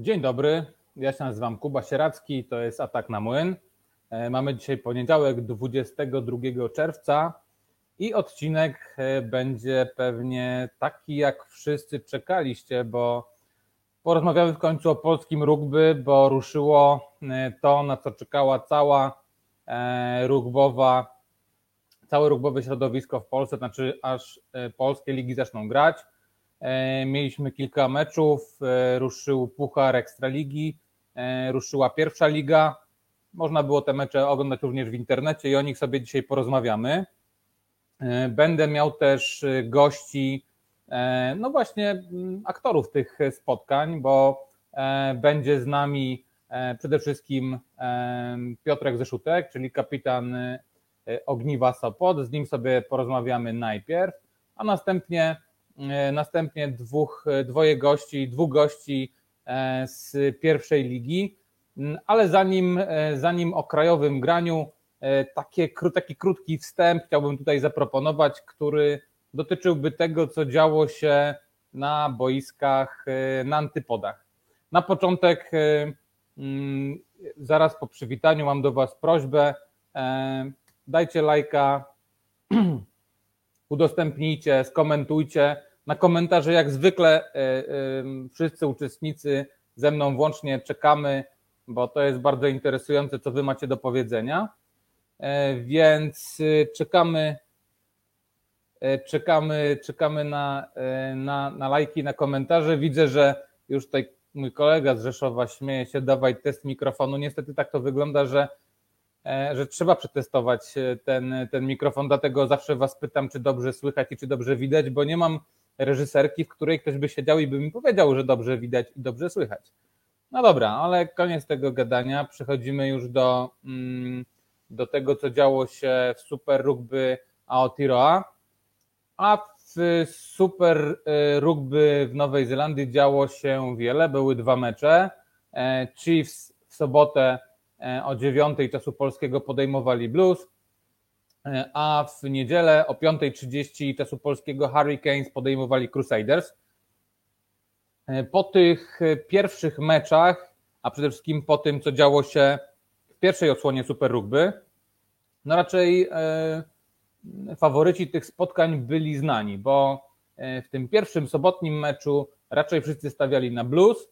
Dzień dobry, ja się nazywam Kuba Sieracki, to jest Atak na Młyn. E, mamy dzisiaj poniedziałek 22 czerwca i odcinek e, będzie pewnie taki, jak wszyscy czekaliście, bo porozmawiamy w końcu o polskim rugby, bo ruszyło e, to, na co czekała cała rugbowa, całe rugbowe środowisko w Polsce, znaczy aż polskie ligi zaczną grać. E, mieliśmy kilka meczów, e, ruszył Puchar Ekstraligi, e, ruszyła pierwsza liga. Można było te mecze oglądać również w internecie i o nich sobie dzisiaj porozmawiamy. Będę miał też gości, no właśnie aktorów tych spotkań, bo będzie z nami przede wszystkim Piotrek Zeszutek, czyli kapitan Ogniwa Sopot. Z nim sobie porozmawiamy najpierw, a następnie następnie dwóch, e, dwoje gości, dwóch gości e, z pierwszej ligi, mm, ale zanim, zanim o krajowym graniu, takie, taki krótki wstęp chciałbym tutaj zaproponować, który dotyczyłby tego, co działo się na boiskach, na antypodach. Na początek, mm, zaraz po przywitaniu, mam do Was prośbę. Dajcie lajka, udostępnijcie, skomentujcie. Na komentarze jak zwykle e, e, wszyscy uczestnicy ze mną włącznie czekamy, bo to jest bardzo interesujące, co wy macie do powiedzenia. E, więc czekamy, czekamy, czekamy na, na, na lajki, na komentarze. Widzę, że już tutaj mój kolega z Rzeszowa śmieje się, dawaj test mikrofonu. Niestety tak to wygląda, że że trzeba przetestować ten, ten mikrofon, dlatego zawsze Was pytam, czy dobrze słychać i czy dobrze widać, bo nie mam reżyserki, w której ktoś by siedział i by mi powiedział, że dobrze widać i dobrze słychać. No dobra, ale koniec tego gadania. Przechodzimy już do, mm, do tego, co działo się w Super Rugby Aotearoa. A w Super e, Rugby w Nowej Zelandii działo się wiele. Były dwa mecze. Chiefs w sobotę E, o 9 czasu polskiego podejmowali Blues, e, a w niedzielę o 5.30 czasu polskiego Hurricanes podejmowali Crusaders. E, po tych pierwszych meczach, a przede wszystkim po tym, co działo się w pierwszej odsłonie Super Rugby, no raczej faworyci tych spotkań byli znani, bo w tym pierwszym sobotnim meczu raczej wszyscy stawiali na Blues,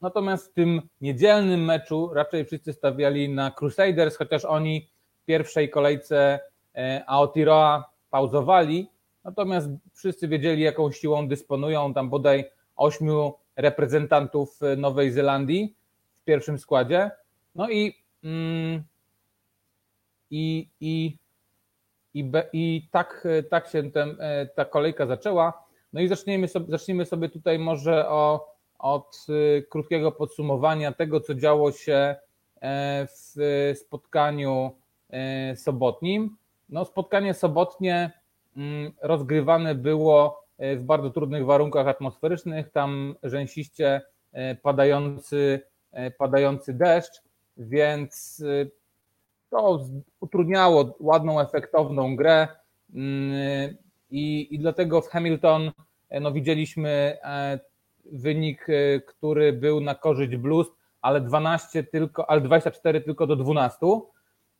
Natomiast w tym niedzielnym meczu raczej wszyscy stawiali na Crusaders, chociaż oni pierwszej kolejce e, Aotearoa pauzowali. Natomiast wszyscy wiedzieli, jaką siłą dysponują. Tam bodaj ośmiu reprezentantów e, Nowej Zelandii w pierwszym składzie. No i, mm, i, i, i, i tak, e, tak się ten, ta kolejka zaczęła. No i zaczniemy sobie, zacznijmy sobie tutaj może o od krótkiego podsumowania tego, co działo się w spotkaniu sobotnim. No, spotkanie sobotnie mm, rozgrywane było e, w bardzo trudnych warunkach atmosferycznych, tam rzęsiście padający, padający deszcz, więc to utrudniało ładną, efektowną grę mm, i, i dlatego w Hamilton no, widzieliśmy wynik, e, który był na korzyść Blues, ale 12 tylko, ale 24 tylko do 12.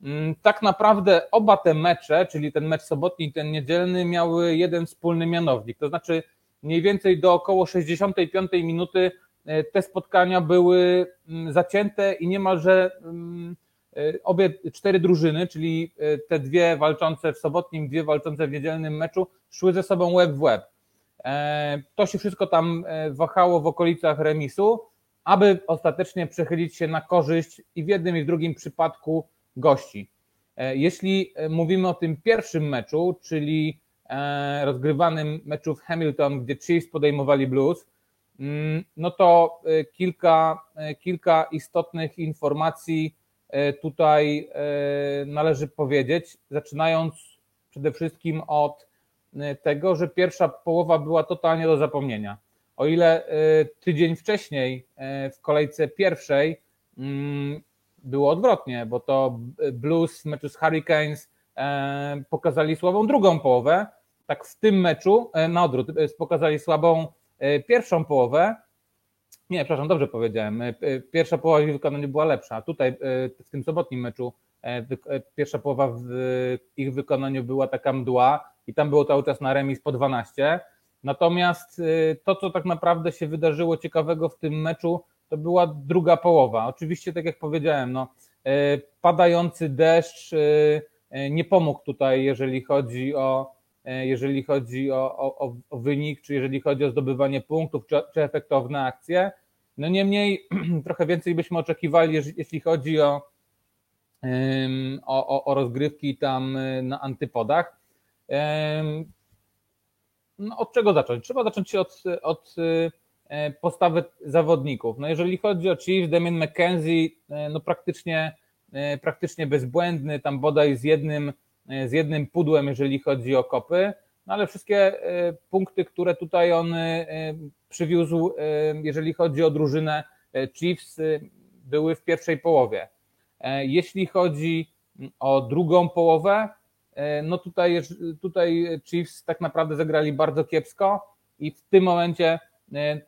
Mm, tak naprawdę oba te mecze, czyli ten mecz sobotni i ten niedzielny, miały jeden wspólny mianownik. To znaczy mniej więcej do około 65 minuty e, te spotkania były mm, zacięte i niemalże mm, e, obie cztery drużyny, czyli te dwie walczące w sobotnim, dwie walczące w niedzielnym meczu, szły ze sobą łeb w łeb. E, to się wszystko tam e, wahało w okolicach remisu, aby ostatecznie przechylić się na korzyść i w jednym i w drugim przypadku gości. E, jeśli mówimy o tym pierwszym meczu, czyli rozgrywanym meczu w Hamilton, gdzie Chiefs podejmowali Blues, mm, no to kilka, kilka istotnych informacji tutaj należy powiedzieć, zaczynając przede wszystkim od tego, że pierwsza połowa była totalnie do zapomnienia. O ile tydzień wcześniej w kolejce pierwszej mm, było odwrotnie, bo to Blues w meczu z Hurricanes pokazali słabą drugą połowę, tak w tym meczu na odwrót pokazali słabą pierwszą połowę Nie, przepraszam, dobrze powiedziałem. Pierwsza połowa ich wykonania była lepsza. Tutaj w tym sobotnim meczu pierwsza połowa w ich wykonaniu była taka mdła i tam było cały czas na remis po 12. Natomiast to, co tak naprawdę się wydarzyło ciekawego w tym meczu, to była druga połowa. Oczywiście, tak jak powiedziałem, no, e, padający deszcz e, e, nie pomógł tutaj, jeżeli chodzi o jeżeli chodzi o, o, o wynik, czy jeżeli chodzi o zdobywanie punktów, czy, czy efektowne akcje. No niemniej trochę więcej byśmy oczekiwali, jeśli chodzi o, o, o rozgrywki tam na antypodach. No, od czego zacząć? Trzeba zacząć się od, od postawy zawodników. No jeżeli chodzi o Chiefs, Damien McKenzie, e, no praktycznie, e, praktycznie bezbłędny, tam bodaj z jednym, z jednym pudłem, jeżeli chodzi o kopy, no ale wszystkie punkty, które tutaj on przywiózł, jeżeli chodzi o drużynę Chiefs, były w pierwszej połowie. Jeśli chodzi o drugą połowę, no tutaj, tutaj Chiefs tak naprawdę zagrali bardzo kiepsko i w tym momencie E,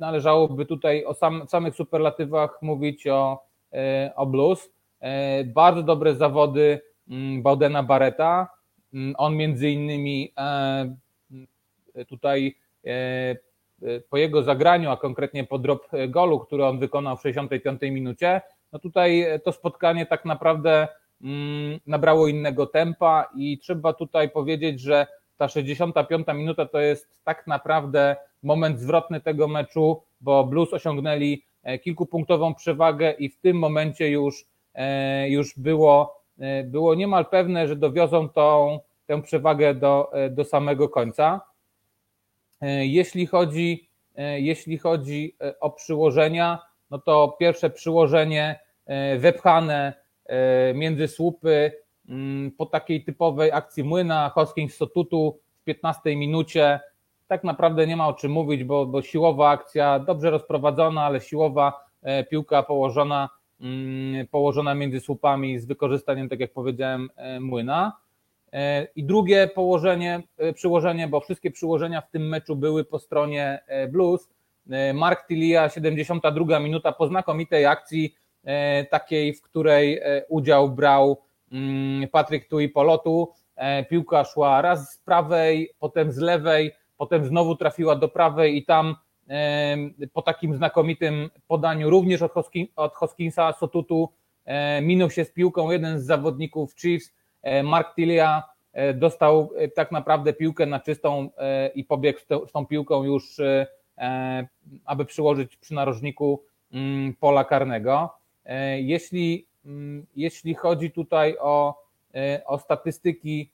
należałoby tutaj o sam, samych superlatywach mówić o, e, o Blues. E, bardzo dobre zawody mm, Baudena Barreta. Mm, on między innymi tutaj po jego zagraniu, a konkretnie po drop golu, który on wykonał w 65 minucie, no tutaj to spotkanie tak naprawdę mm, nabrało innego tempa i trzeba tutaj powiedzieć, że ta 65 minuta to jest tak naprawdę moment zwrotny tego meczu, bo Blues osiągnęli e, kilkupunktową przewagę i w tym momencie już, e, już było, e, było niemal pewne, że dowiozą tą, tę przewagę do, do samego końca. Jeśli chodzi, jeśli chodzi o przyłożenia, no to pierwsze przyłożenie wepchane między słupy mm, po takiej typowej akcji młyna Hoskins Sotutu w 15 minucie tak naprawdę nie ma o czym mówić, bo, bo siłowa akcja, dobrze rozprowadzona, ale siłowa e, piłka położona, mm, położona między słupami z wykorzystaniem, tak jak powiedziałem, e, młyna. E, I drugie położenie, przyłożenie, bo wszystkie przyłożenia w tym meczu były po stronie Blues. Mark Tilia, 72 minuta po znakomitej akcji, takiej, w której udział brał mm, Patryk Tui Polotu. Piłka szła raz z prawej, potem z lewej, potem znowu trafiła do prawej i tam po takim znakomitym podaniu również od, od Hoskinsa Sotutu minął się z piłką jeden z zawodników Chiefs, e, Mark Tilia e, dostał e, tak naprawdę piłkę na czystą i pobiegł z tą piłką już, aby przyłożyć przy narożniku mm, pola karnego. Jeśli, mm, jeśli chodzi tutaj o, o statystyki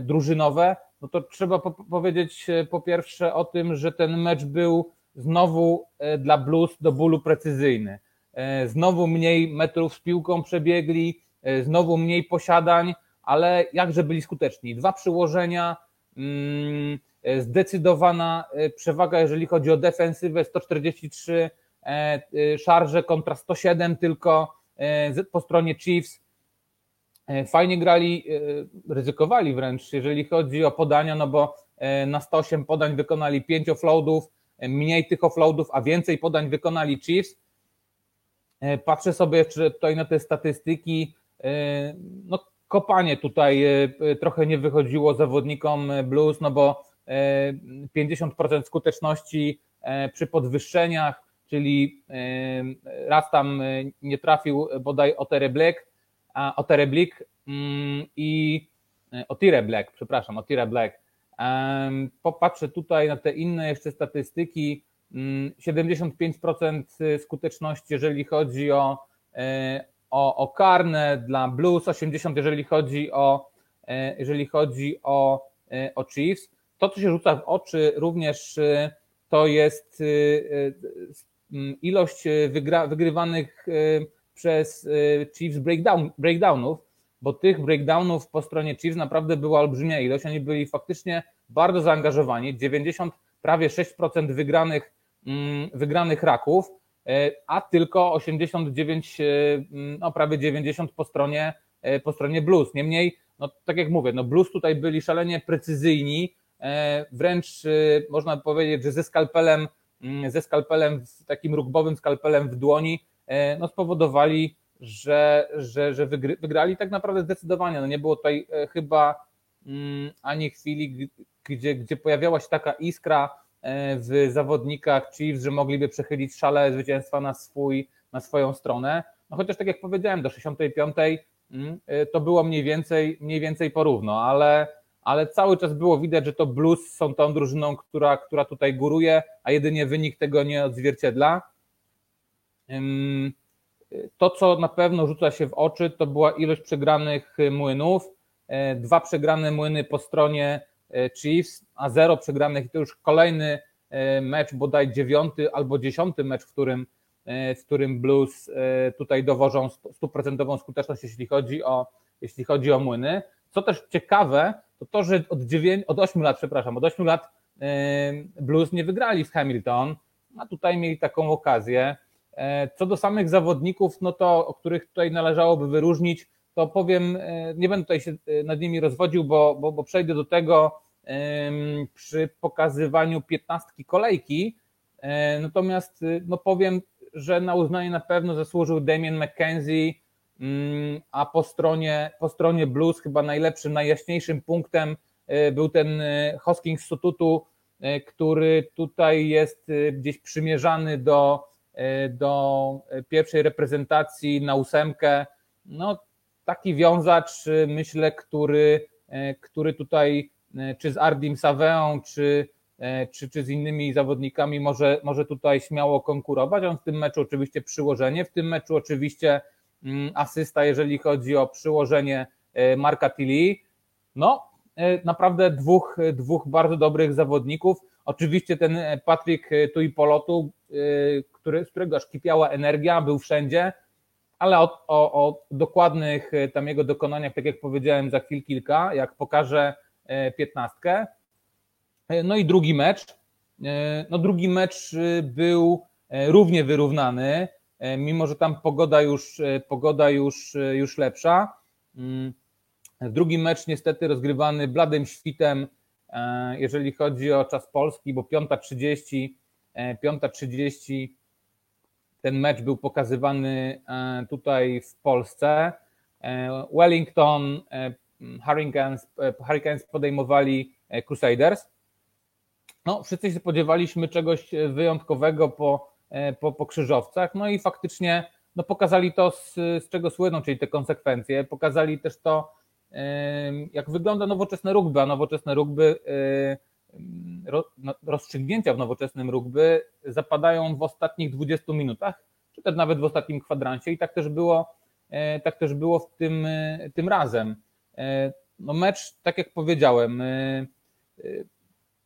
drużynowe, no to trzeba po powiedzieć e, po pierwsze o tym, że ten mecz był znowu e, dla Blues do bólu precyzyjny. E, znowu mniej metrów z piłką przebiegli, znowu mniej posiadań, ale jakże byli skuteczni. Dwa przyłożenia, mm, zdecydowana przewaga, jeżeli chodzi o defensywę, 143 szarże kontra 107 tylko po stronie Chiefs. E, fajnie grali, e, ryzykowali wręcz, jeżeli chodzi o podania, no bo e, na 108 podań wykonali 5 offloadów, mniej tych offloadów, a więcej podań wykonali Chiefs. Patrzę sobie jeszcze tutaj na te statystyki. No, kopanie tutaj trochę nie wychodziło zawodnikom Blues, no bo 50% skuteczności przy podwyższeniach, czyli raz tam nie trafił bodaj Otere Black, Otere Black mm, i e, Otire Black, przepraszam, Otire Black. Popatrzę tutaj na te inne jeszcze statystyki. 75% mm, skuteczności, jeżeli chodzi o, e, o, o karne dla Blues, 80% jeżeli chodzi o, e, jeżeli chodzi o, o Chiefs. To, co się rzuca w oczy również, to jest ilość wygra, wygrywanych przez y, Chiefs breakdown, breakdownów, bo tych breakdownów po stronie Chiefs naprawdę była olbrzymia ilość. Oni byli faktycznie bardzo zaangażowani. 90, prawie 6% wygranych, mm, wygranych raków, y, a tylko 89, y, no prawie 90 po stronie, po stronie Blues. Niemniej, no tak jak mówię, no Blues tutaj byli szalenie precyzyjni, wręcz można powiedzieć, że ze skalpelem mm, ze skalpelem, takim rugbowym skalpelem w dłoni, no spowodowali, że, że, że wygrali tak naprawdę zdecydowanie. No nie było tutaj chyba mm, ani chwili, gdzie, gdzie pojawiała się taka iskra w zawodnikach Chiefs, że mogliby przechylić szale zwycięstwa na, swój, na swoją stronę. No chociaż tak jak powiedziałem, do 65 mm, to było mniej więcej, mniej więcej porówno, ale ale cały czas było widać, że to Blues są tą drużyną, która, która tutaj góruje, a jedynie wynik tego nie odzwierciedla. To, co na pewno rzuca się w oczy, to była ilość przegranych młynów. E, dwa przegrane młyny po stronie e, Chiefs, a zero przegranych i to już kolejny e, mecz, bodaj dziewiąty albo dziesiąty mecz, w którym, w którym Blues tutaj dowożą stuprocentową skuteczność, jeśli chodzi o, jeśli chodzi o młyny. Co też ciekawe, to to, że od, 9, od 8 lat, przepraszam, od 8 lat Blues nie wygrali z Hamilton, a tutaj mieli taką okazję. E, co do samych zawodników, no to o których tutaj należałoby wyróżnić, to powiem, e, nie będę tutaj się e, nad nimi rozwodził, bo, bo, bo przejdę do tego przy pokazywaniu piętnastki kolejki. Natomiast no powiem, że na uznanie na pewno zasłużył Damien McKenzie, Mm, a po stronie, po stronie blues chyba najlepszym, najjaśniejszym punktem był ten Hoskins Sotutu, e, który tutaj jest gdzieś przymierzany do, do pierwszej reprezentacji na ósemkę. No, taki wiązacz, myślę, który, który tutaj czy z Ardim Saveą, czy, czy, czy z innymi zawodnikami może, może tutaj śmiało konkurować. On w tym meczu oczywiście przyłożenie, w tym meczu oczywiście Mm, asysta, jeżeli chodzi o przyłożenie e, Marka Tilly. No, e, naprawdę dwóch, dwóch bardzo dobrych zawodników. Oczywiście ten e, Patryk Tuipolotu, który, z którego aż kipiała energia, był wszędzie, ale o, o, o, dokładnych tam jego dokonaniach, tak jak powiedziałem, za chwil kilka, jak pokażę piętnastkę. No i drugi mecz. No drugi mecz był równie wyrównany. E, mimo że tam pogoda już, e, pogoda już, e, już lepsza. Mm, drugi mecz niestety rozgrywany bladym świtem, jeżeli chodzi o czas polski, bo 5.30, 5.30 ten mecz był pokazywany tutaj w Polsce. Wellington, Hurricanes, Hurricanes podejmowali Crusaders. No, wszyscy się spodziewaliśmy czegoś wyjątkowego po E, po, po krzyżowcach. No i faktycznie no pokazali to, z, z czego słyną, czyli te konsekwencje. Pokazali też to, jak wygląda nowoczesne rugby, a nowoczesne rugby, rozstrzygnięcia w nowoczesnym rugby zapadają w ostatnich 20 minutach, czy też nawet w ostatnim kwadransie i tak też było, e, tak też było w tym, e, tym razem. No mecz, tak jak powiedziałem,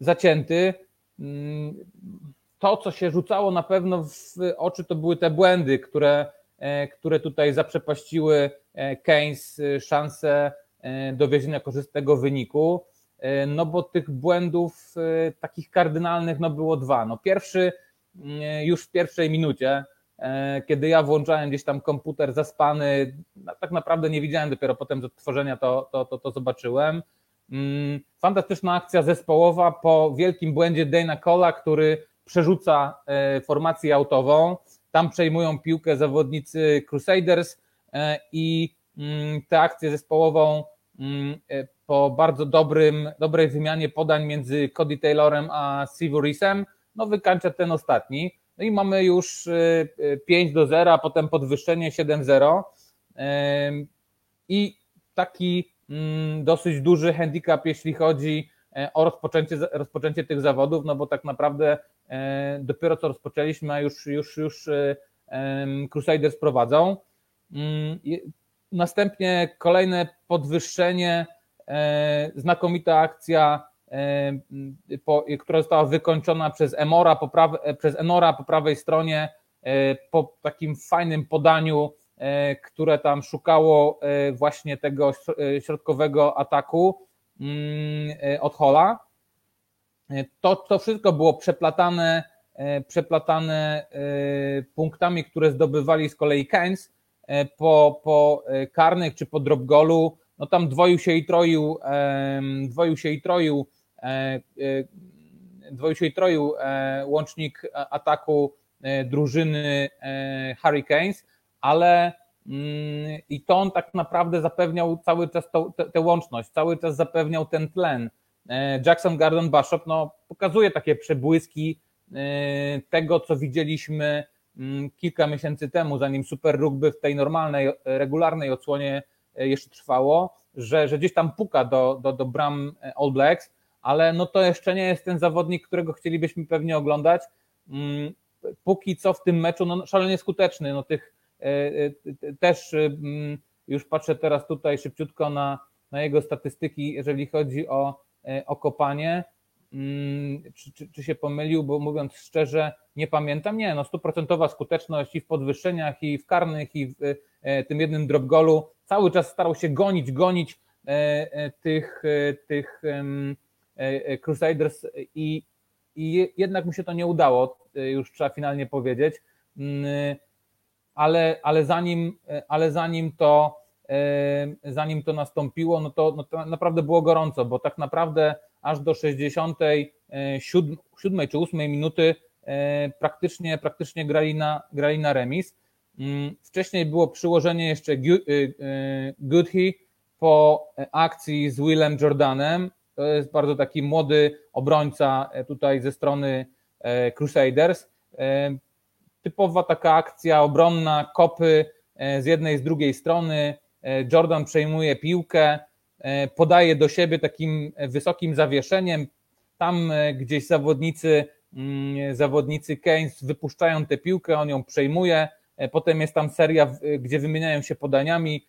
zacięty, mm, to, co się rzucało na pewno w oczy, to były te błędy, które, e, które tutaj zaprzepaściły e, Keynes e, szansę dowiezienia korzystnego wyniku. No bo tych błędów takich kardynalnych no było dwa. No pierwszy już w pierwszej minucie, kiedy ja włączałem gdzieś tam komputer zaspany, no tak naprawdę nie widziałem, dopiero potem z odtworzenia to, to, to, to zobaczyłem. Mm, fantastyczna akcja zespołowa po wielkim błędzie Dana Cola, który przerzuca e, formację autową, tam przejmują piłkę zawodnicy Crusaders e, i mm, tę akcję zespołową mm, e, po bardzo dobrym, dobrej wymianie podań między Cody Taylorem a Sivurisem, no wykańcza ten ostatni. No i mamy już 5 do 0, a potem podwyższenie 7-0 i taki mm, dosyć duży handicap, jeśli chodzi o rozpoczęcie, rozpoczęcie tych zawodów, no bo tak naprawdę E, dopiero co rozpoczęliśmy, a już, już, już e, Crusaders prowadzą. Mm, następnie kolejne podwyższenie, e, znakomita akcja, która została wykończona przez Emora po prawej, przez Enora po prawej stronie, po takim fajnym podaniu, które tam szukało właśnie tego środkowego ataku mm, od Hola. To, to wszystko było przeplatane, e, przeplatane e, punktami, które zdobywali z kolei Keynes e, po, po karnych czy po drop golu. No tam dwoił się i troił, dwoił się i troił dwoił się i troił łącznik ataku drużyny Hurricanes, ale mm, i to on tak naprawdę zapewniał cały czas tę łączność, cały czas zapewniał ten tlen. Jackson Gardon Bishop no, pokazuje takie przebłyski tego, co widzieliśmy mm, kilka miesięcy temu, zanim Super Rugby w tej normalnej, regularnej odsłonie jeszcze trwało, że, że gdzieś tam puka do, do, do bram All Blacks, ale no to jeszcze nie jest ten zawodnik, którego chcielibyśmy pewnie oglądać. Mm, póki co w tym meczu no, szalenie skuteczny. No, tych e, e, też mm, już patrzę teraz tutaj szybciutko na, na jego statystyki, jeżeli chodzi o, e, o kopanie. Mm, czy, czy, czy, się pomylił, bo mówiąc szczerze, nie pamiętam. Nie, no stuprocentowa skuteczność i w podwyższeniach, i w karnych, i w tym jednym drop golu. Cały czas starał się gonić, gonić tych, tych Crusaders i, i jednak mu się to nie udało, już trzeba finalnie powiedzieć, mm, ale, ale, zanim, ale zanim to zanim to nastąpiło, no to, no to naprawdę było gorąco, bo tak naprawdę aż do 67 czy 8 minuty praktycznie, praktycznie grali na, grali na remis. Mm, wcześniej było przyłożenie jeszcze y, y, Goodhy po akcji z Willem Jordanem. To jest bardzo taki młody obrońca e, tutaj ze strony e, Crusaders. E, typowa taka akcja obronna, kopy z jednej, z drugiej strony. Jordan przejmuje piłkę, podaje do siebie takim wysokim zawieszeniem. Tam gdzieś zawodnicy, mm, zawodnicy Keynes wypuszczają tę piłkę, on ją przejmuje. Potem jest tam seria, gdzie wymieniają się podaniami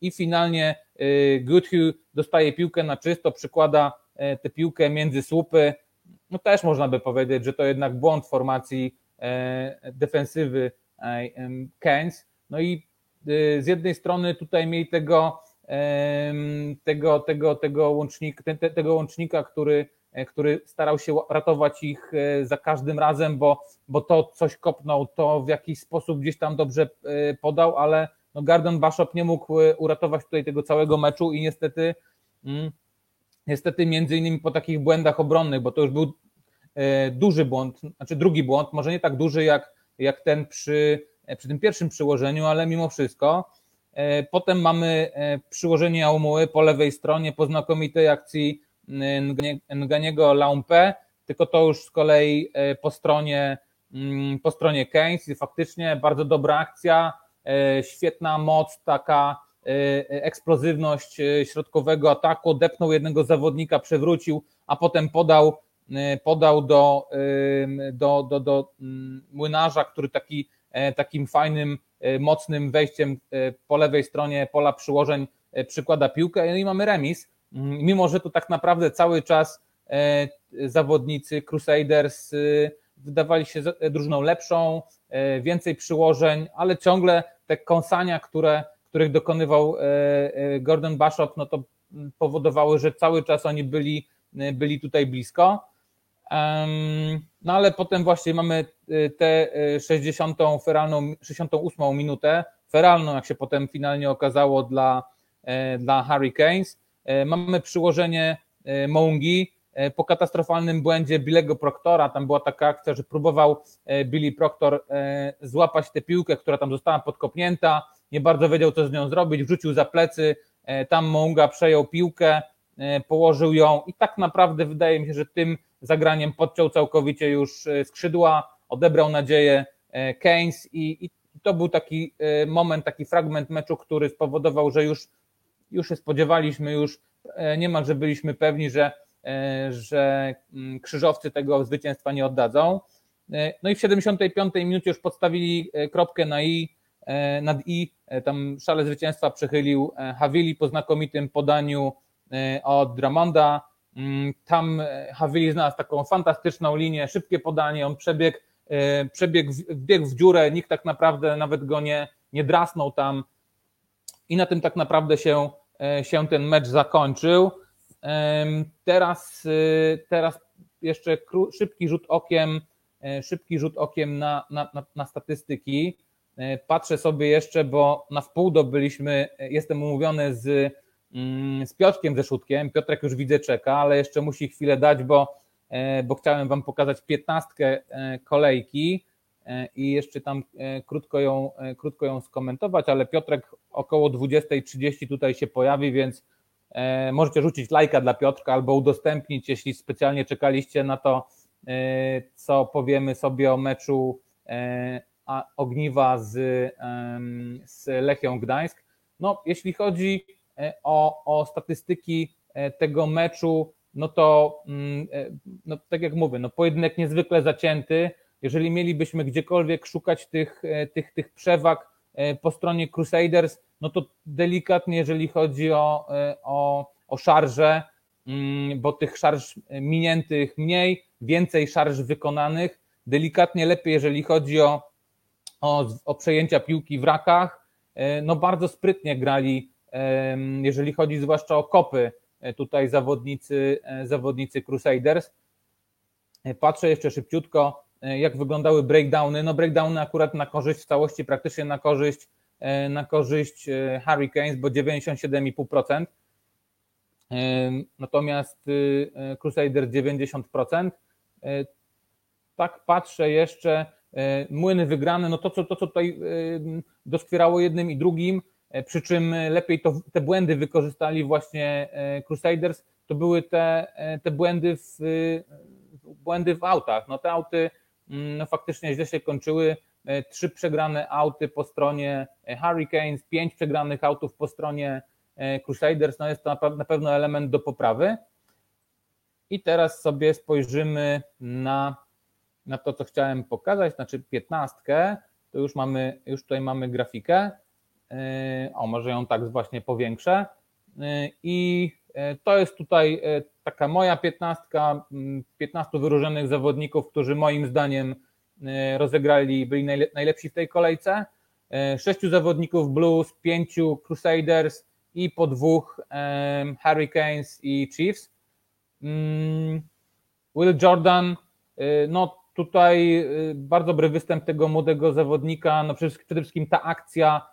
i finalnie Goodhue dostaje piłkę na czysto, przykłada E, tę piłkę między słupy, no też można by powiedzieć, że to jednak błąd formacji e, defensywy e, Keynes. No i z jednej strony tutaj mieli tego, tego, tego, tego, łącznika, tego łącznika, który, który starał się ratować ich za każdym razem, bo, bo to coś kopnął, to w jakiś sposób gdzieś tam dobrze podał, ale no Gardon Bashop nie mógł uratować tutaj tego całego meczu i niestety mm, Niestety między innymi po takich błędach obronnych, bo to już był e, duży błąd, znaczy drugi błąd, może nie tak duży jak, jak ten przy, e, przy tym pierwszym przyłożeniu, ale mimo wszystko. E, potem mamy przyłożenie Aumuły po lewej stronie po znakomitej akcji Nganiego Laumpe, tylko to już z kolei po stronie, mm, po stronie Keynes faktycznie bardzo dobra akcja, świetna moc taka E, eksplozywność e, środkowego ataku, odepnął jednego zawodnika, przewrócił, a potem podał, e, podał do, do, do, do mm, młynarza, który taki, takim fajnym, mocnym wejściem po lewej stronie pola przyłożeń przykłada piłkę. No i mamy remis, mimo że to tak naprawdę cały czas zawodnicy Crusaders wydawali się drużyną lepszą, więcej przyłożeń, ale ciągle te kąsania, które których dokonywał e, e, Gordon Bashop, no to powodowały, że cały czas oni byli, e, byli tutaj blisko. No ale potem właśnie mamy tę 60. feralną, 68 minutę, feralną, jak się potem finalnie okazało dla, dla Hurricanes. Mamy przyłożenie Moungi po katastrofalnym błędzie Billego Proctora. Tam była taka akcja, że próbował Billy Proctor złapać tę piłkę, która tam została podkopnięta. Nie bardzo wiedział, co z nią zrobić, wrzucił za plecy, e, tam Monga przejął piłkę, e, położył ją i tak naprawdę wydaje mi się, że tym zagraniem podciął całkowicie już e, skrzydła, odebrał nadzieję Keynes i, i to był taki moment, taki fragment meczu, który spowodował, że już, już się spodziewaliśmy, już niemalże byliśmy pewni, że, że mm, krzyżowcy tego zwycięstwa nie oddadzą. No i w 75 minucie już podstawili kropkę na i, E, nad i e, tam szale zwycięstwa przechylił e, Havili po znakomitym podaniu od Dramonda. Mm, tam Havili znalazł taką fantastyczną linię, szybkie podanie, on przebiegł, przebiegł wbiegł w dziurę, nikt tak naprawdę nawet go nie, nie drasnął tam i na tym tak naprawdę się, się ten mecz zakończył. Teraz, teraz jeszcze szybki rzut okiem, szybki rzut okiem na, na, na, na statystyki. E, patrzę sobie jeszcze, bo na wpół dobyliśmy, e, jestem umówiony z, mm, z Piotrkiem Rzeszutkiem. Piotrek już widzę czeka, ale jeszcze musi chwilę dać, bo bo chciałem Wam pokazać piętnastkę kolejki i jeszcze tam krótko ją, krótko ją skomentować, ale Piotrek około 20.30 tutaj się pojawi, więc możecie rzucić lajka dla Piotrka albo udostępnić, jeśli specjalnie czekaliście na to, co powiemy sobie o meczu Ogniwa z, z Lechią Gdańsk. No, jeśli chodzi e, o, o statystyki e, tego meczu, no to mm, e, no, tak jak mówię, no pojedynek niezwykle zacięty. Jeżeli mielibyśmy gdziekolwiek szukać tych, tych, tych przewag po stronie Crusaders, no to delikatnie, jeżeli chodzi o, o, o szarże, mm, bo tych szarż miniętych mniej, więcej szarż wykonanych, delikatnie lepiej, jeżeli chodzi o, o, o przejęcia piłki w rakach, E, no bardzo sprytnie grali, jeżeli chodzi zwłaszcza o kopy, e, tutaj zawodnicy, e, zawodnicy Crusaders. Patrzę jeszcze szybciutko, jak wyglądały breakdowny. No breakdowny akurat na korzyść w całości, praktycznie na korzyść, na korzyść Hurricanes, bo 97,5%. Natomiast Crusaders 90%. Tak patrzę jeszcze, E, młyny wygrane, no to co, to, co tutaj e, doskwierało jednym i drugim, e, przy czym lepiej to, te błędy wykorzystali właśnie Crusaders, to były te, te błędy, w, błędy w autach. No te auty no faktycznie źle się kończyły. Trzy przegrane auty po stronie Hurricanes, pięć przegranych autów po stronie Crusaders. No jest to na pewno element do poprawy. I teraz sobie spojrzymy na na to, co chciałem pokazać, znaczy piętnastkę, to już mamy, już tutaj mamy grafikę. O, może ją tak właśnie powiększę. I to jest tutaj taka moja piętnastka, 15 mm, wyróżnionych zawodników, którzy moim zdaniem rozegrali, byli najlepsi w tej kolejce. Sześciu zawodników Blues, pięciu Crusaders i po dwóch Hurricanes i Chiefs. Mm, Will Jordan, no Tutaj bardzo dobry występ tego młodego zawodnika, no przede wszystkim ta akcja,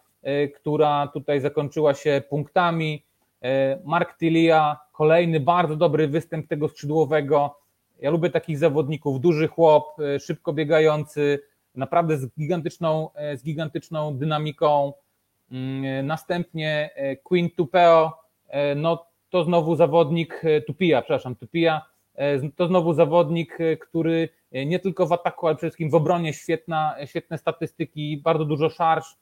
która tutaj zakończyła się punktami. Y, Mark Tilia, kolejny bardzo dobry występ tego skrzydłowego. Ja lubię takich zawodników, duży chłop, szybko biegający, naprawdę z gigantyczną, z gigantyczną dynamiką. Mm, następnie Queen Tupeo, no to znowu zawodnik Tupia, przepraszam, Tupia, to znowu zawodnik, który nie tylko w ataku, ale przede wszystkim w obronie świetna, świetne statystyki, bardzo dużo szarż.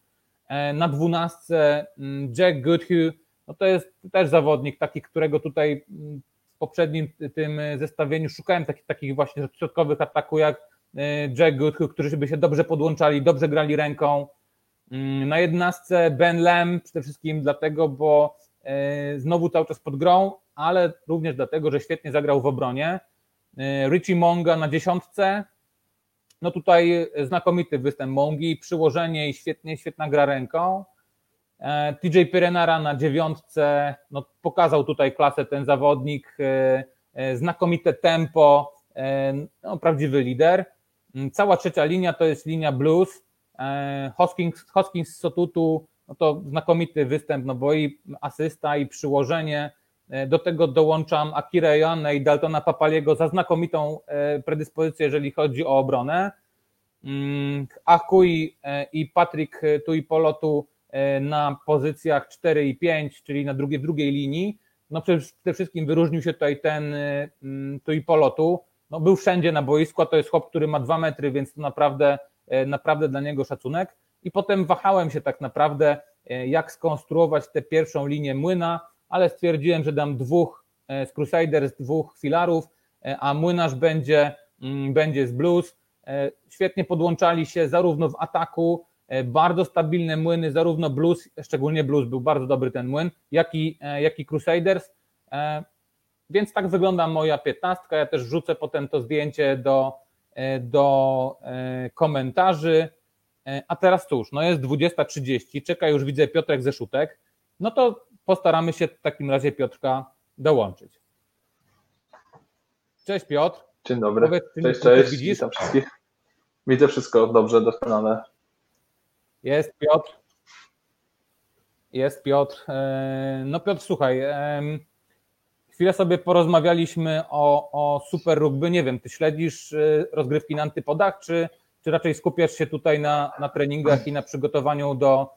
E, na dwunastce mm, Jack Goodhue, no to jest też zawodnik taki, którego tutaj mm, w poprzednim tym zestawieniu szukałem takich, takich właśnie środkowych ataku jak e, Jack Goodhue, którzy by się dobrze podłączali, dobrze grali ręką. Mm, na jedenastce Ben Lam, przede wszystkim dlatego, bo e, znowu cały czas pod grą, ale również dlatego, że świetnie zagrał w obronie. E, Richie Monga na dziesiątce. No tutaj znakomity występ Mongi, przyłożenie i świetnie, świetna gra ręką. E, TJ Pyrenara na dziewiątce, no pokazał tutaj klasę ten zawodnik, e, znakomite tempo, no, prawdziwy lider. Mm, cała trzecia linia to jest linia blues. Hoskins, Hoskins z Sotutu, no to znakomity występ, no bo i asysta i przyłożenie, E, do tego dołączam Akira Joannę i Daltona Papaliego za znakomitą e, predyspozycję, jeżeli chodzi o obronę. Mm, Akui e, i Patryk Tuipolotu na pozycjach 4 i 5, czyli na drugiej, drugiej linii. No przede wszystkim wyróżnił się tutaj ten mm, Tuipolotu. No był wszędzie na boisku, a to jest chłop, który ma 2 metry, więc to naprawdę, naprawdę dla niego szacunek. I potem wahałem się tak naprawdę, jak skonstruować tę pierwszą linię młyna, ale stwierdziłem, że dam dwóch e, z Crusaders, dwóch filarów, e, a młynarz będzie, mm, będzie z Blues. E, świetnie podłączali się zarówno w ataku, bardzo stabilne młyny, zarówno Blues, szczególnie Blues był bardzo dobry ten młyn, jak i, jak i Crusaders. Więc tak wygląda moja piętnastka. Ja też wrzucę potem to zdjęcie do, do komentarzy. A teraz cóż, no jest 20.30, czeka już widzę Piotrek ze Szutek. No to postaramy się w takim razie Piotrka dołączyć. Cześć Piotr. Dzień dobry. Powiedz, cześć, cześć. Widzisz? Witam wszystkich. Widzę wszystko dobrze, doskonale. Jest Piotr. Jest Piotr. E, no Piotr, słuchaj, chwilę sobie porozmawialiśmy o, o Super Rugby. Nie wiem, ty śledzisz rozgrywki na antypodach, czy, czy raczej skupiasz się tutaj na, na treningach i na przygotowaniu do,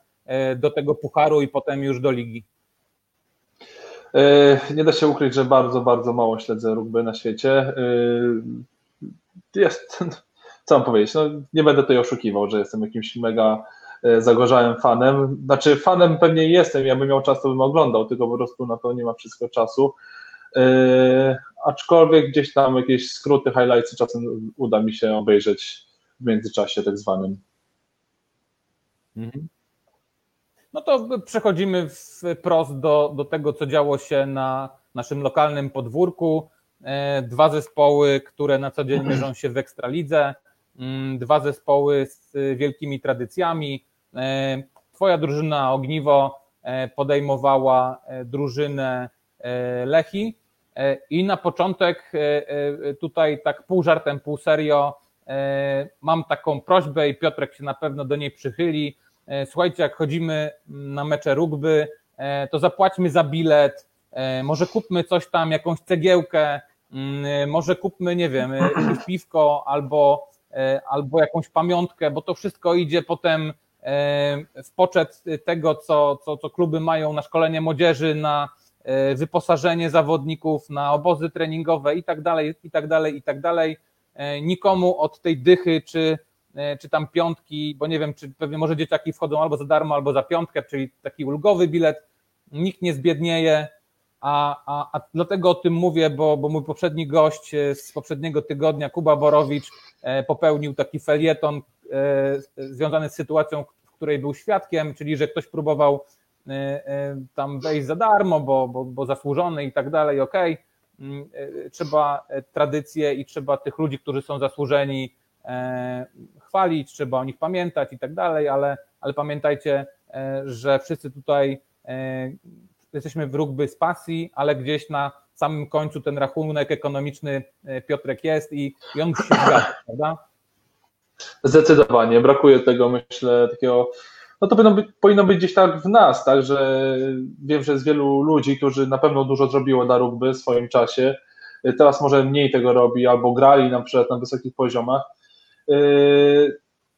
do tego pucharu i potem już do ligi? Nie da się ukryć, że bardzo, bardzo mało śledzę rugby na świecie. Jest, co mam powiedzieć, no, nie będę tutaj oszukiwał, że jestem jakimś mega e, zagorzałym fanem. Znaczy, fanem pewnie jestem, jakbym miał czas, to bym oglądał, tylko po prostu na to nie ma wszystko czasu. Yy, aczkolwiek gdzieś tam jakieś skróty, highlights czasem uda mi się obejrzeć w międzyczasie tak zwanym. Mhm. No to przechodzimy wprost do, do tego, co działo się na naszym lokalnym podwórku. E, dwa zespoły, które na co dzień mierzą się w Ekstralidze, mm, dwa zespoły z wielkimi tradycjami. E, twoja drużyna Ogniwo e, podejmowała drużynę Lechi i na początek tutaj tak pół żartem, pół serio mam taką prośbę i Piotrek się na pewno do niej przychyli. Słuchajcie, jak chodzimy na mecze rugby, to zapłaćmy za bilet, może kupmy coś tam, jakąś cegiełkę, Mm, może kupmy, nie wiem, piwko albo, e, albo jakąś pamiątkę, bo to wszystko idzie potem e, w poczet tego, co, co, co kluby mają na szkolenie młodzieży, na e, wyposażenie zawodników, na obozy treningowe i tak dalej, i tak dalej, i tak dalej. Nikomu od tej dychy czy, czy tam piątki, bo nie wiem, czy pewnie może dzieciaki wchodzą albo za darmo, albo za piątkę, czyli taki ulgowy bilet, nikt nie zbiednieje, a, a, a dlatego o tym mówię, bo, bo mój poprzedni gość e, z poprzedniego tygodnia, Kuba Borowicz, e, popełnił taki felieton e, związany z sytuacją, w której był świadkiem, czyli że ktoś próbował tam wejść za darmo, bo, bo, bo zasłużony i tak dalej, okej. Okay. Trzeba tradycje i trzeba tych ludzi, którzy są zasłużeni, chwalić, trzeba o nich pamiętać i tak dalej, ale, ale pamiętajcie, że wszyscy tutaj jesteśmy w rugby z pasji, ale gdzieś na samym końcu ten rachunek ekonomiczny e, Piotrek jest i, i on musi się prawda? Zdecydowanie, brakuje tego, myślę, takiego, no to powinno być, powinno być gdzieś tak w nas, tak, że wiem, że jest wielu ludzi, którzy na pewno dużo zrobiło dla rugby w swoim czasie, teraz może mniej tego robi, albo grali na przykład na wysokich poziomach, e,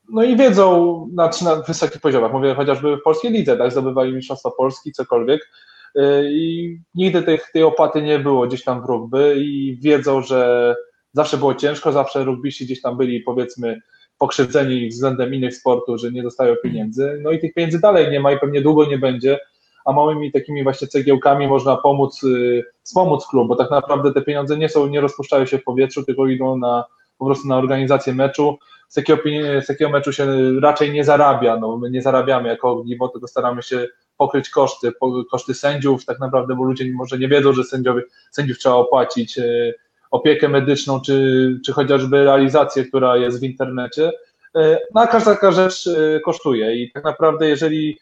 no i wiedzą na, na wysokich poziomach, mówię chociażby w polskiej lidze, tak, zdobywali mistrzostwa Polski, cokolwiek, Y, i nigdy tych, tej opłaty nie było gdzieś tam w rugby i wiedzą, że zawsze było ciężko, zawsze rugbyści gdzieś tam byli powiedzmy pokrzywdzeni względem innych sportów, że nie dostają pieniędzy, no i tych pieniędzy dalej nie ma i pewnie długo nie będzie, a małymi takimi właśnie cegiełkami można pomóc, y, wspomóc klub, bo tak naprawdę te pieniądze nie są, nie rozpuszczają się w powietrzu, tylko idą na po prostu na organizację meczu. Z takiego, z takiego meczu się raczej nie zarabia, no my nie zarabiamy jako ogniwo, tylko staramy się pokryć koszty, koszty sędziów, tak naprawdę, bo ludzie może nie wiedzą, że sędziowie, sędziów trzeba opłacić, e, opiekę medyczną, czy, czy chociażby realizację, która jest w internecie. E, no a każda taka rzecz e, kosztuje i tak naprawdę, jeżeli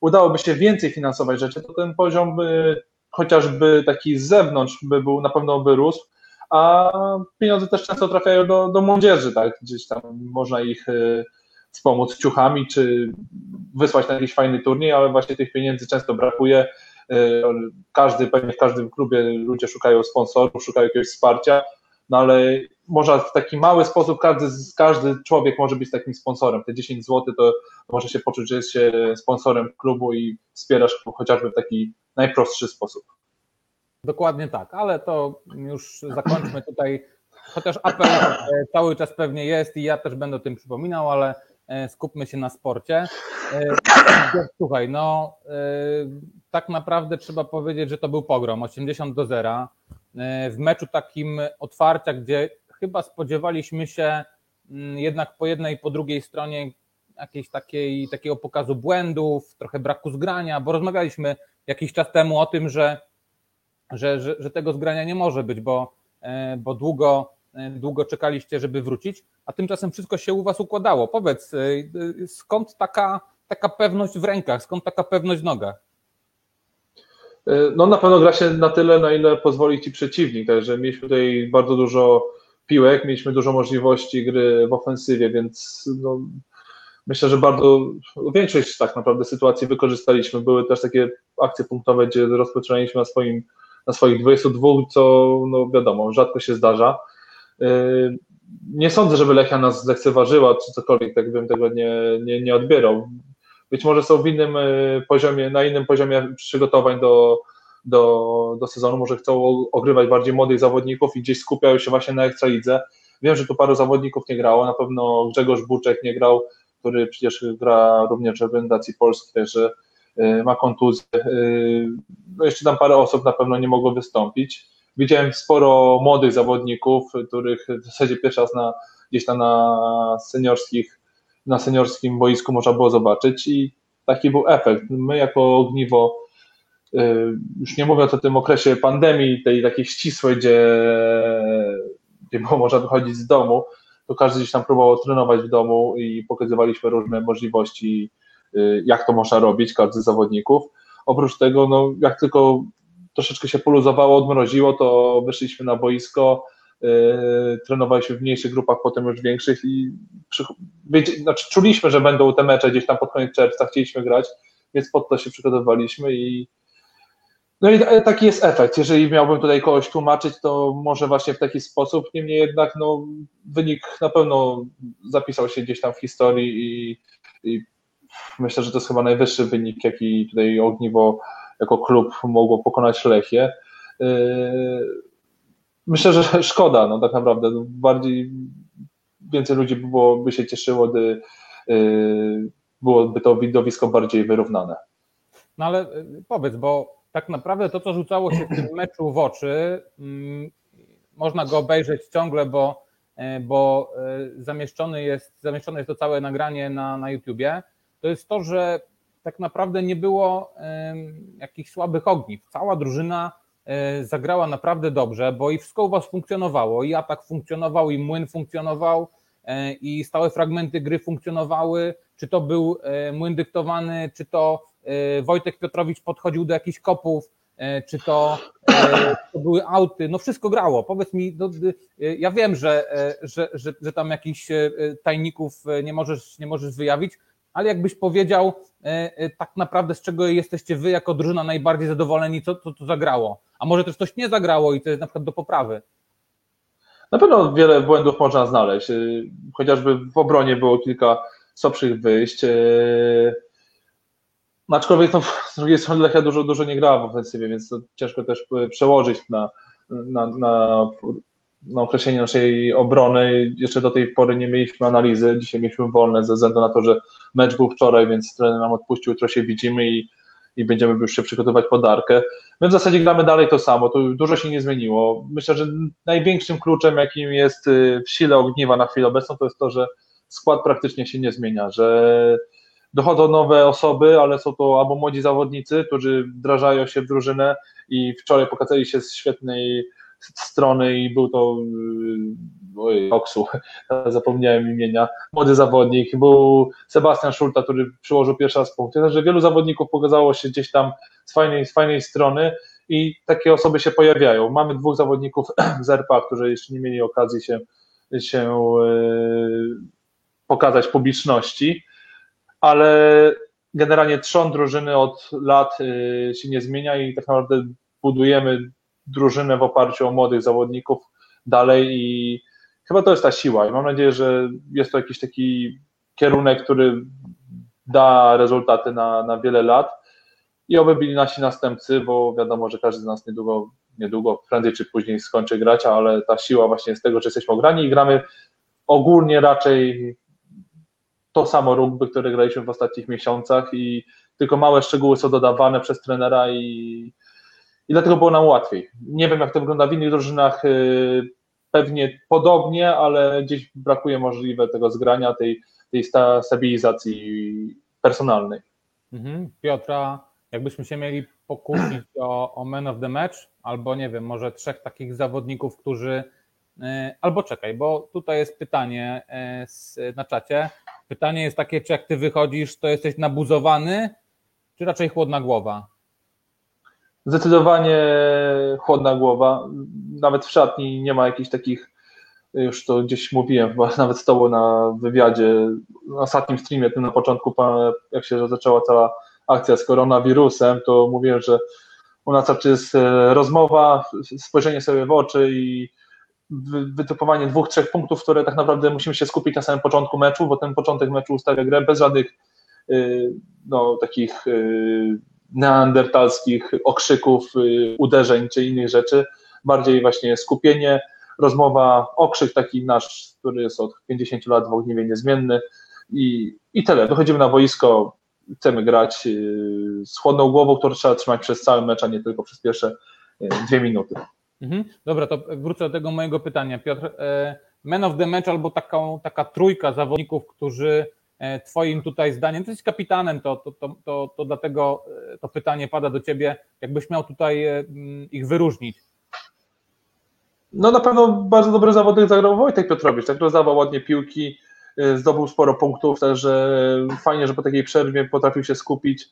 udałoby się więcej finansować rzeczy, to ten poziom by, chociażby taki z zewnątrz by był, na pewno by rósł, a pieniądze też często trafiają do, do młodzieży, tak, gdzieś tam można ich wspomóc ciuchami, czy wysłać na jakiś fajny turniej, ale właśnie tych pieniędzy często brakuje. Każdy, pewnie w każdym klubie ludzie szukają sponsorów, szukają jakiegoś wsparcia, no ale można w taki mały sposób, każdy, każdy człowiek może być takim sponsorem. Te 10 zł to może się poczuć, że jest się sponsorem klubu i wspierasz chociażby w taki najprostszy sposób. Dokładnie tak, ale to już zakończmy tutaj. Chociaż apel cały czas pewnie jest i ja też będę o tym przypominał, ale skupmy się na sporcie. E, słuchaj, no e, tak naprawdę trzeba powiedzieć, że to był pogrom 80 do 0. W meczu takim otwarcia, gdzie chyba spodziewaliśmy się mm, jednak po jednej i po drugiej stronie jakiejś takiej, takiego pokazu błędów, trochę braku zgrania, bo rozmawialiśmy jakiś czas temu o tym, że, że, że, że tego zgrania nie może być, bo, bo długo E, długo czekaliście, żeby wrócić, a tymczasem wszystko się u Was układało. Powiedz, e, e, skąd taka, taka pewność w rękach, skąd taka pewność w nogach? No na pewno gra się na tyle, na ile pozwoli Ci przeciwnik, także mieliśmy tutaj bardzo dużo piłek, mieliśmy dużo możliwości gry w ofensywie, więc no, myślę, że bardzo większość tak naprawdę sytuacji wykorzystaliśmy. Były też takie akcje punktowe, gdzie rozpoczynaliśmy na swoim na swoich 22, co no wiadomo, rzadko się zdarza. Nie sądzę, żeby Lechia nas zlekceważyła, czy cokolwiek, tak bym tego nie, nie, nie odbierał. Być może są w innym poziomie, na innym poziomie przygotowań do, do, do sezonu, może chcą ogrywać bardziej młodych zawodników i gdzieś skupiają się właśnie na Ekstralidze. Wiem, że tu paru zawodników nie grało, na pewno Grzegorz Buczek nie grał, który przecież gra również w reprezentacji polskiej, że y, ma kontuzję. Y, no jeszcze tam parę osób na pewno nie mogło wystąpić. Widziałem sporo młodych zawodników, których w zasadzie pierwszy raz na, gdzieś tam na seniorskich, na seniorskim boisku można było zobaczyć i taki był efekt. My jako ogniwo Y, już nie mówiąc o tym okresie pandemii, tej takiej ścisłej, gdzie, gdzie było można wychodzić z domu, to każdy gdzieś tam próbował trenować w domu i pokazywaliśmy różne możliwości, y, jak to można robić, każdy z zawodników. Oprócz tego, no, jak tylko troszeczkę się poluzowało, odmroziło, to wyszliśmy na boisko, yy, trenowaliśmy w mniejszych grupach, potem już większych i przy, znaczy, czuliśmy, że będą te mecze gdzieś tam pod koniec czerwca, chcieliśmy grać, więc pod to się przygotowaliśmy i no i taki jest efekt. Jeżeli miałbym tutaj kogoś tłumaczyć, to może właśnie w taki sposób. Niemniej jednak no, wynik na pewno zapisał się gdzieś tam w historii i, i myślę, że to jest chyba najwyższy wynik, jaki tutaj Ogniwo jako klub mogło pokonać Lechię. Yy, myślę, że szkoda, no tak naprawdę. No, bardziej więcej ludzi by, było, by się cieszyło, gdy yy, byłoby to widowisko bardziej wyrównane. No ale yy, powiedz, bo tak naprawdę to, co rzucało się w tym meczu w oczy, mm, można go obejrzeć ciągle, bo, bo e, zamieszczony jest, zamieszczone jest to całe nagranie na, na YouTubie, to jest to, że tak naprawdę nie było jakichś słabych ogniw. Cała drużyna e, zagrała naprawdę dobrze, bo i wszystko u Was funkcjonowało, i atak funkcjonował, i młyn funkcjonował, i stałe fragmenty gry funkcjonowały, czy to był młyn dyktowany, czy to E, Wojtek Piotrowicz podchodził do jakichś kopów, e, czy to, e, to były auty, no wszystko grało. Powiedz mi, no, ja wiem, że, że, że, że tam jakichś tajników nie możesz, nie możesz wyjawić, ale jakbyś powiedział tak naprawdę, z czego jesteście wy jako drużyna najbardziej zadowoleni, co to, to zagrało? A może też coś nie zagrało i to jest na przykład do poprawy? Na pewno wiele błędów można znaleźć. Chociażby w obronie było kilka słabszych wyjść. Aczkolwiek to z drugiej strony Lechia dużo, dużo nie grała w ofensywie, więc to ciężko też przełożyć na, na, na, na określenie naszej obrony. Jeszcze do tej pory nie mieliśmy analizy. Dzisiaj mieliśmy wolne ze względu na to, że mecz był wczoraj, więc trener nam odpuścił, jutro się widzimy i, i będziemy już się przygotować podarkę. My w zasadzie gramy dalej to samo, to dużo się nie zmieniło. Myślę, że największym kluczem, jakim jest y, w sile ogniwa na chwilę obecną, to jest to, że skład praktycznie się nie zmienia, że dochodzą nowe osoby, ale są to albo młodzi zawodnicy, którzy wdrażają się w drużynę i wczoraj pokazali się z świetnej strony i był to yy, oj, Oksu, zapomniałem imienia, młody zawodnik, był Sebastian Szulta, który przyłożył pierwszy raz punkty, także wielu zawodników pokazało się gdzieś tam z fajnej, z fajnej strony i takie osoby się pojawiają. Mamy dwóch zawodników z RPA, którzy jeszcze nie mieli okazji się, się yy, pokazać publiczności, ale generalnie trzon drużyny od lat y, się nie zmienia i tak naprawdę budujemy drużynę w oparciu o młodych zawodników dalej i chyba to jest ta siła. I mam nadzieję, że jest to jakiś taki kierunek, który da rezultaty na, na wiele lat. I oby byli nasi następcy, bo wiadomo, że każdy z nas niedługo, niedługo, prędzej czy później skończy grać, ale ta siła właśnie jest tego, że jesteśmy ograni i gramy ogólnie raczej to samo rugby, które graliśmy w ostatnich miesiącach i tylko małe szczegóły są dodawane przez trenera i, i dlatego było nam łatwiej. Nie wiem, jak to wygląda w innych drużynach, y, pewnie podobnie, ale gdzieś brakuje możliwe tego zgrania, tej, tej stabilizacji personalnej. Mhm. Piotra, jakbyśmy się mieli pokusić o, o man of the match, albo nie wiem, może trzech takich zawodników, którzy y, Albo czekaj, bo tutaj jest pytanie y, na czacie. Pytanie jest takie, czy jak ty wychodzisz, to jesteś nabuzowany, czy raczej chłodna głowa? Zdecydowanie chłodna głowa. Nawet w szatni nie ma jakichś takich, już to gdzieś mówiłem, chyba nawet z tobą na wywiadzie, na ostatnim streamie, tym na początku, jak się zaczęła cała akcja z koronawirusem, to mówiłem, że u nas raczej jest e, rozmowa, spojrzenie sobie w oczy i wytypowanie dwóch, trzech punktów, które tak naprawdę musimy się skupić na samym początku meczu, bo ten początek meczu ustawia grę bez żadnych no, takich neandertalskich okrzyków, uderzeń czy innych rzeczy. Bardziej właśnie skupienie, rozmowa, okrzyk taki nasz, który jest od 50 lat w Ogniwie niezmienny i, i tyle. Wychodzimy na boisko, chcemy grać yy, z chłodną głową, którą trzeba trzymać przez cały mecz, a nie tylko przez pierwsze yy, dwie minuty. Mhm. Dobra, to wrócę do tego mojego pytania. Piotr, e, man of the match albo taką, taka trójka zawodników, którzy Twoim tutaj zdaniem, ty jesteś kapitanem, to, to, to, to, to dlatego e, to pytanie pada do Ciebie, jakbyś miał tutaj ich wyróżnić. No na pewno bardzo dobry zawodnik zagrał Wojtek Piotrowicz, tak? Rozdawał ładnie piłki, zdobył sporo punktów, także fajnie, że po takiej przerwie potrafił się skupić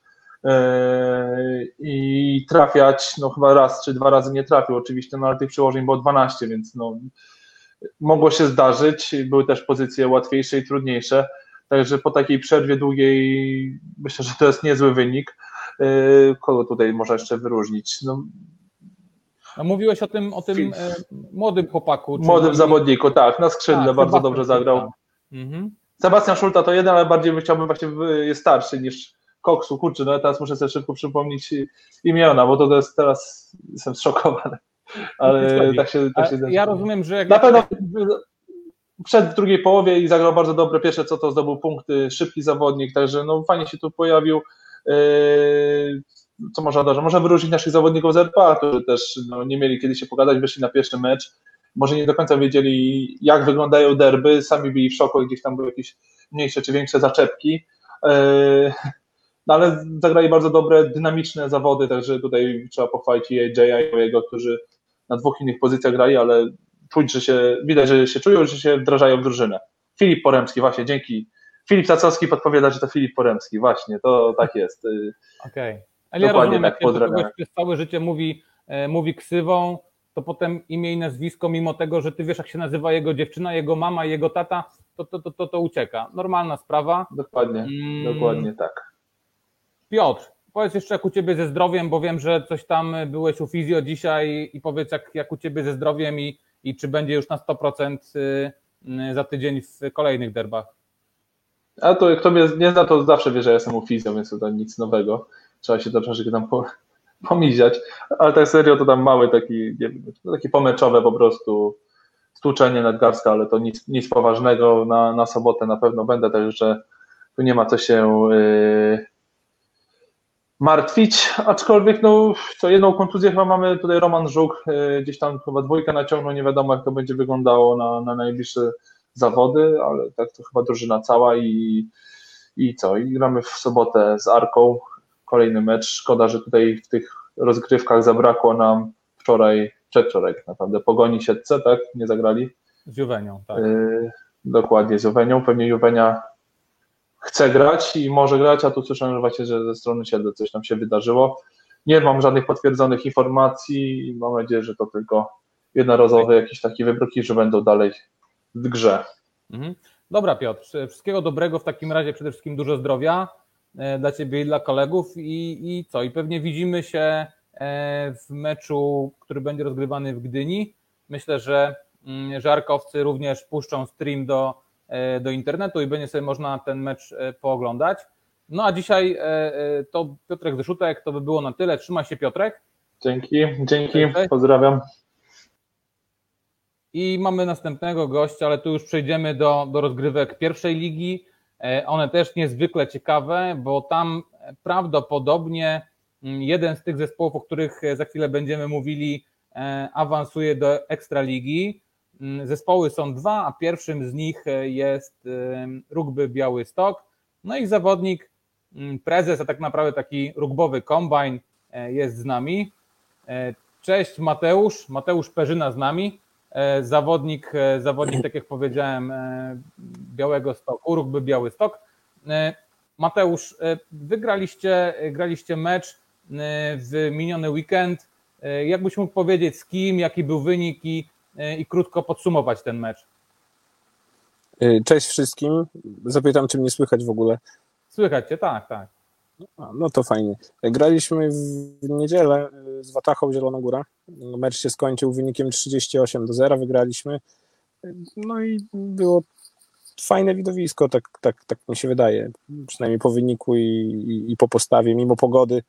i trafiać, no chyba raz czy dwa razy nie trafił oczywiście, no ale tych przyłożeń było 12, więc no mogło się zdarzyć, były też pozycje łatwiejsze i trudniejsze, także po takiej przerwie długiej myślę, że to jest niezły wynik. Y, kogo tutaj można jeszcze wyróżnić? No, no mówiłeś o tym, o tym e, młodym chłopaku. Młodym czyli... zawodniku, tak, na skrzydle tak, bardzo dobrze zagrał. Mhm. Sebastian Szulta to jeden, ale bardziej chciałbym właśnie, jest starszy niż Koksu, kurczę, no ja teraz muszę sobie szybko przypomnieć imiona, bo to jest teraz, jestem zszokowany, ale tak się, tak się Ja rozumiem, że jak... Na pewno przed w drugiej połowie i zagrał bardzo dobre pierwsze, co to zdobył punkty, szybki zawodnik, także no fajnie się tu pojawił. Yy, co można dodać? Można wyróżnić naszych zawodników z RPA, którzy też no, nie mieli kiedy się pogadać, wyszli na pierwszy mecz. Może nie do końca wiedzieli, jak wyglądają derby, sami byli w szoku, gdzieś tam były jakieś mniejsze czy większe zaczepki. E, no ale zagrali bardzo dobre, dynamiczne zawody, także tutaj trzeba pochwalić i i jego, którzy na dwóch innych pozycjach grali, ale czuć, że się, widać, że się czują, że się wdrażają w drużynę. Filip Poremski, właśnie, dzięki. Filip Tacowski podpowiada, że to Filip Poremski, właśnie, to tak jest. Okej. Okay. Ale ja rozumiem, jak ktoś przez całe życie mówi, e, mówi ksywą, to potem imię i nazwisko, mimo tego, że ty wiesz, jak się nazywa jego dziewczyna, jego mama, jego tata, to to, to, to, to ucieka. Normalna sprawa. Dokładnie, mm. dokładnie tak. Piotr, powiedz jeszcze jak u ciebie ze zdrowiem, bo wiem, że coś tam byłeś u fizjo dzisiaj i powiedz jak, jak u ciebie ze zdrowiem i, i czy będzie już na 100% y, y, za tydzień w kolejnych derbach. A to kto mnie nie zna, to zawsze wie, że ja jestem u fizjo, więc to nic nowego. Trzeba się troszeczkę tam po, pomiziać, ale tak serio to tam mały taki, wiem, taki pomeczowe po prostu stłuczenie nadgarstka, ale to nic, nic poważnego, na, na sobotę na pewno będę, także tu nie ma co się yy, martwić, aczkolwiek no co jedną kontuzję chyba mamy tutaj Roman Żuk, yy, gdzieś tam chyba dwójkę naciągnął, nie wiadomo jak to będzie wyglądało na, na najbliższe zawody, ale tak to chyba drużyna cała i, i co, i gramy w sobotę z Arką, kolejny mecz. Szkoda, że tutaj w tych rozgrywkach zabrakło nam wczoraj, przedwczoraj tak naprawdę, Pogoni Siedce, tak? Nie zagrali? Z Juwenią, tak. Yy, dokładnie, z Juwenią. Pewnie Juwenia chce grać i może grać, a tu słyszałem że właśnie, że ze strony Siedle coś tam się wydarzyło. Nie mam żadnych potwierdzonych informacji i mam nadzieję, że to tylko jednorazowe jakieś takie wybryki, że będą dalej w grze. Mhm. Dobra Piotr, wszystkiego dobrego, w takim razie przede wszystkim dużo zdrowia. E, dla Ciebie i dla kolegów i, i co? I pewnie widzimy się e, w meczu, który będzie rozgrywany w Gdyni. Myślę, że mm, żarkowcy również puszczą stream do, e, do internetu i będzie sobie można ten mecz pooglądać. No a dzisiaj to Piotrek Wyszutek, to by było na tyle. Trzymaj się Piotrek. Dzięki, dzięki, pozdrawiam. I mamy następnego gościa, ale tu już przejdziemy do, do rozgrywek pierwszej ligi. E, one też niezwykle ciekawe, bo tam prawdopodobnie mm, jeden z tych zespołów, o których e, za chwilę będziemy mówili, e, awansuje do Ekstraligi. Mm, zespoły są dwa, a pierwszym z nich jest rugby Biały Stok. No i zawodnik, mm, prezes, a tak naprawdę taki rugbowy kombajn jest z nami. Cześć Mateusz, Mateusz Perzyna z nami. E, zawodnik, e, zawodnik, tak jak powiedziałem, e, Białego Stoku, Rugby Biały Stok. Mateusz, wygraliście graliście mecz w miniony weekend. Jakbyś mógł powiedzieć z kim, jaki był wynik i, i krótko podsumować ten mecz? Cześć wszystkim. Zapytam, czy mnie słychać w ogóle. Słychać cię, tak, tak. A, no to fajnie. Graliśmy w niedzielę z Watachą Zielonogóra. Mecz się skończył wynikiem 38 do 0, wygraliśmy. No i było fajne widowisko, tak, tak, tak mi się wydaje. Przynajmniej po wyniku i, i, i po postawie, mimo pogody,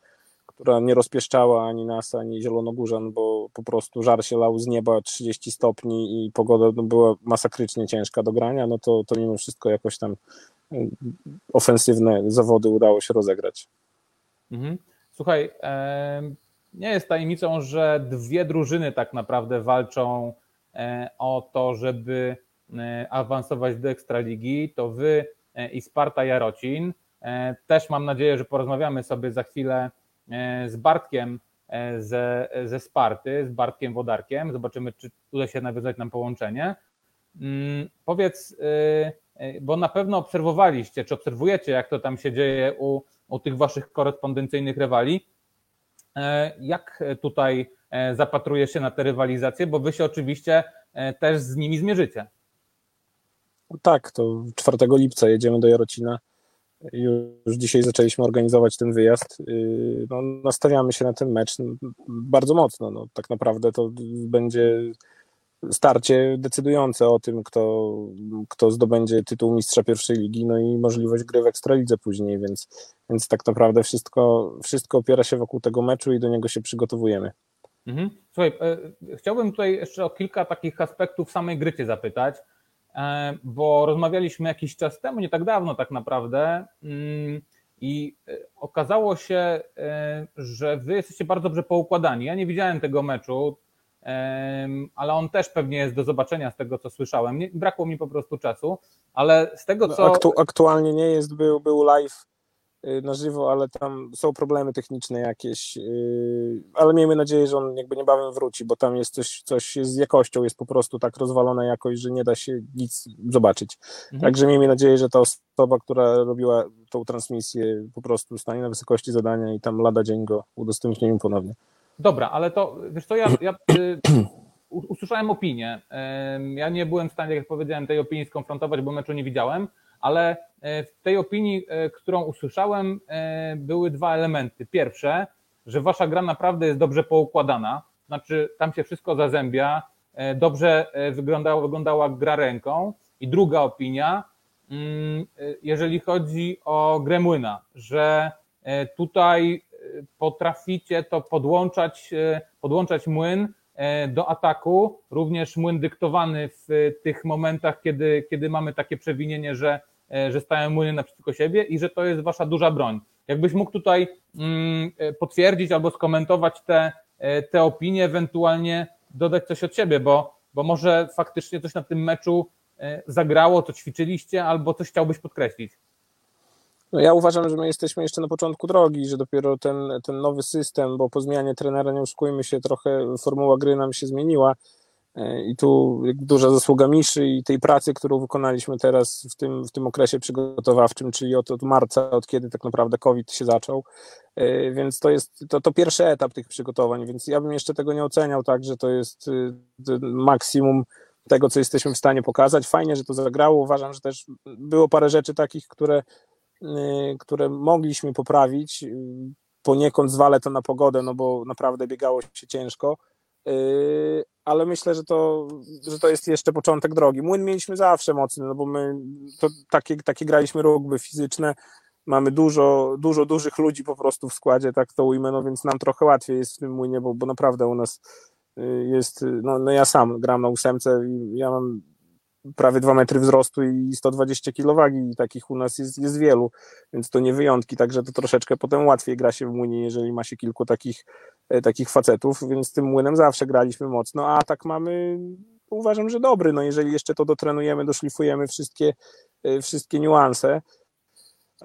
która nie rozpieszczała ani nas, ani Zielonogórzan, bo po prostu żar się lał z nieba 30 stopni i pogoda no, była masakrycznie ciężka do grania, no to, to mimo wszystko jakoś tam y, ofensywne zawody udało się rozegrać. Mhm. Słuchaj, nie jest tajemnicą, że dwie drużyny tak naprawdę walczą e, o to, żeby e, awansować do Ekstraligi. To wy e, i Sparta Jarocin. Też mam nadzieję, że porozmawiamy sobie za chwilę z Bartkiem ze, ze Sparty, z Bartkiem Wodarkiem. Zobaczymy, czy uda się nawiązać nam połączenie. Mm, powiedz, bo na pewno obserwowaliście, czy obserwujecie, jak to tam się dzieje u u tych waszych korespondencyjnych rywali. E, jak tutaj e, zapatrujesz się na te rywalizacje, bo wy się oczywiście e, też z nimi zmierzycie. Tak, to 4 lipca jedziemy do Jarocina. Już dzisiaj zaczęliśmy organizować ten wyjazd. No, nastawiamy się na ten mecz bardzo mocno. No, tak naprawdę to będzie starcie decydujące o tym, kto, kto zdobędzie tytuł mistrza pierwszej ligi, no i możliwość gry w Ekstralidze później, więc, więc tak naprawdę wszystko, wszystko opiera się wokół tego meczu i do niego się przygotowujemy. Mhm. Słuchaj, e, chciałbym tutaj jeszcze o kilka takich aspektów samej gry Cię zapytać, bo rozmawialiśmy jakiś czas temu, nie tak dawno tak naprawdę, mm, i e, okazało się, że Wy jesteście bardzo dobrze poukładani. Ja nie widziałem tego meczu, ale on też pewnie jest do zobaczenia z tego, co słyszałem. Nie, brakło mi po prostu czasu, ale z tego, co. Aktu, aktualnie nie jest, był, był live na żywo, ale tam są problemy techniczne jakieś, y, ale miejmy nadzieję, że on jakby niebawem wróci, bo tam jest coś, coś z jakością, jest po prostu tak rozwalona jakość, że nie da się nic zobaczyć. Mhm. Także miejmy nadzieję, że ta osoba, która robiła tą transmisję po prostu stanie na wysokości zadania i tam lada dzień go udostępnimy ponownie. Dobra, ale to wiesz co, ja, ja y, usłyszałem opinię. Ja nie byłem w stanie, jak powiedziałem, tej opinii skonfrontować, bo meczu nie widziałem, ale e, w tej opinii, e, którą usłyszałem, e, były dwa elementy. Pierwsze, że wasza gra naprawdę jest dobrze poukładana, znaczy tam się wszystko zazębia, dobrze wyglądała, wyglądała gra ręką. I druga opinia, mm, jeżeli chodzi o grę młyna, że tutaj potraficie to podłączać, podłączać młyn do ataku, również młyn dyktowany w tych momentach, kiedy, kiedy mamy takie przewinienie, że, że stają młyny naprzeciwko siebie i że to jest wasza duża broń. Jakbyś mógł tutaj mm, potwierdzić albo skomentować te, te opinie, ewentualnie dodać coś od siebie, bo, bo może faktycznie coś na tym meczu zagrało, co ćwiczyliście, albo coś chciałbyś podkreślić. No ja uważam, że my jesteśmy jeszcze na początku drogi, że dopiero ten, ten nowy system, bo po zmianie trenera, nie oszukujmy się, trochę formuła gry nam się zmieniła e, i tu duża zasługa Miszy i tej pracy, którą wykonaliśmy teraz w tym, w tym okresie przygotowawczym, czyli od, od marca, od kiedy tak naprawdę COVID się zaczął, e, więc to jest to, to pierwszy etap tych przygotowań, więc ja bym jeszcze tego nie oceniał tak, że to jest y, maksimum tego, co jesteśmy w stanie pokazać. Fajnie, że to zagrało. Uważam, że też było parę rzeczy takich, które które mogliśmy poprawić. Poniekąd zwalę to na pogodę, no bo naprawdę biegało się ciężko, ale myślę, że to, że to jest jeszcze początek drogi. Młyn mieliśmy zawsze mocny, no bo my to takie, takie graliśmy rugby fizyczne, mamy dużo, dużo dużych ludzi po prostu w składzie, tak to ujmę, no więc nam trochę łatwiej jest w tym młynie, bo, bo naprawdę u nas jest, no, no ja sam gram na ósemce i ja mam prawie 2 metry wzrostu i 120 kg i takich u nas jest, jest wielu, więc to nie wyjątki, także to troszeczkę potem łatwiej gra się w młynie, jeżeli ma się kilku takich, takich facetów, więc tym młynem zawsze graliśmy mocno, a tak mamy uważam, że dobry, no jeżeli jeszcze to dotrenujemy, doszlifujemy wszystkie, e, wszystkie niuanse,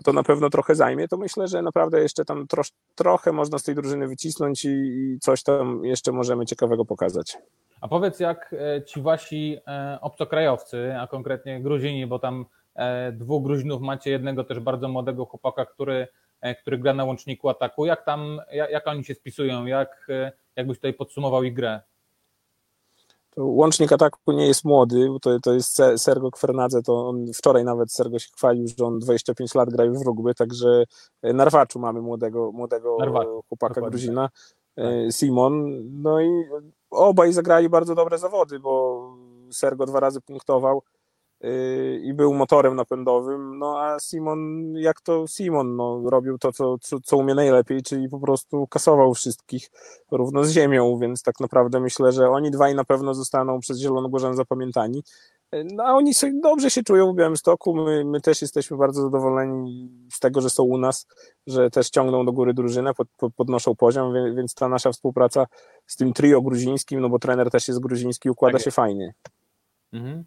to na pewno trochę zajmie, to myślę, że naprawdę jeszcze tam trosz, trochę można z tej drużyny wycisnąć i, i coś tam jeszcze możemy ciekawego pokazać. A powiedz, jak e, ci wasi e, obcokrajowcy, a konkretnie Gruzini, bo tam e, dwóch Gruzinów macie, jednego też bardzo młodego chłopaka, który, który gra na łączniku ataku, jak tam, jak, jak oni się spisują, jak, jakbyś tutaj podsumował ich grę? łącznik ataku nie jest młody, to, to jest Sergo Kwernadze, to on wczoraj nawet Sergo się chwalił, że on 25 lat gra już w rugby, także na Rwaczu mamy młodego, młodego Narwaczu, chłopaka Gruzina, tak. Simon, no i obaj zagrali bardzo dobre zawody, bo Sergo dwa razy punktował, i był motorem napędowym, no a Simon, jak to Simon, no, robił to, co, co, co umie najlepiej, czyli po prostu kasował wszystkich równo z ziemią, więc tak naprawdę myślę, że oni dwaj na pewno zostaną przez Zielonogórzan zapamiętani. No a oni sobie dobrze się czują w Białymstoku, my, my też jesteśmy bardzo zadowoleni z tego, że są u nas, że też ciągną do góry drużynę, pod, pod, podnoszą poziom, więc, więc ta nasza współpraca z tym trio gruzińskim, no bo trener też jest gruziński, układa tak się fajnie. Mhm.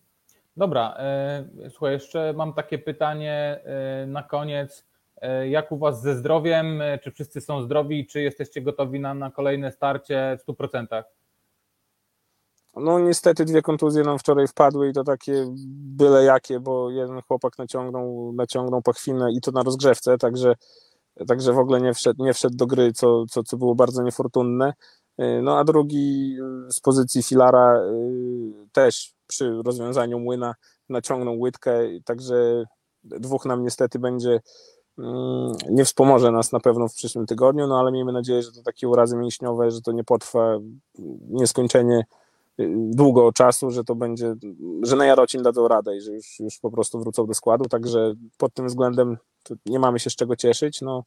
Dobra, e, słuchaj, jeszcze mam takie pytanie e, na koniec. E, jak u Was ze zdrowiem? Czy wszyscy są zdrowi? Czy jesteście gotowi na, na kolejne starcie w 100%? No niestety dwie kontuzje nam wczoraj wpadły i to takie byle jakie, bo jeden chłopak naciągnął, naciągnął pachwinę i to na rozgrzewce, także, także w ogóle nie wszedł, nie wszedł do gry, co, co, co było bardzo niefortunne. No a drugi z pozycji filara też przy rozwiązaniu młyna naciągną łydkę, także dwóch nam niestety będzie mm, nie wspomoże nas na pewno w przyszłym tygodniu, no ale miejmy nadzieję, że to takie urazy mięśniowe, że to nie potrwa nieskończenie y, długo czasu, że to będzie, że na Jarocin dadzą radę i że już, już po prostu wrócą do składu, także pod tym względem nie mamy się z czego cieszyć, no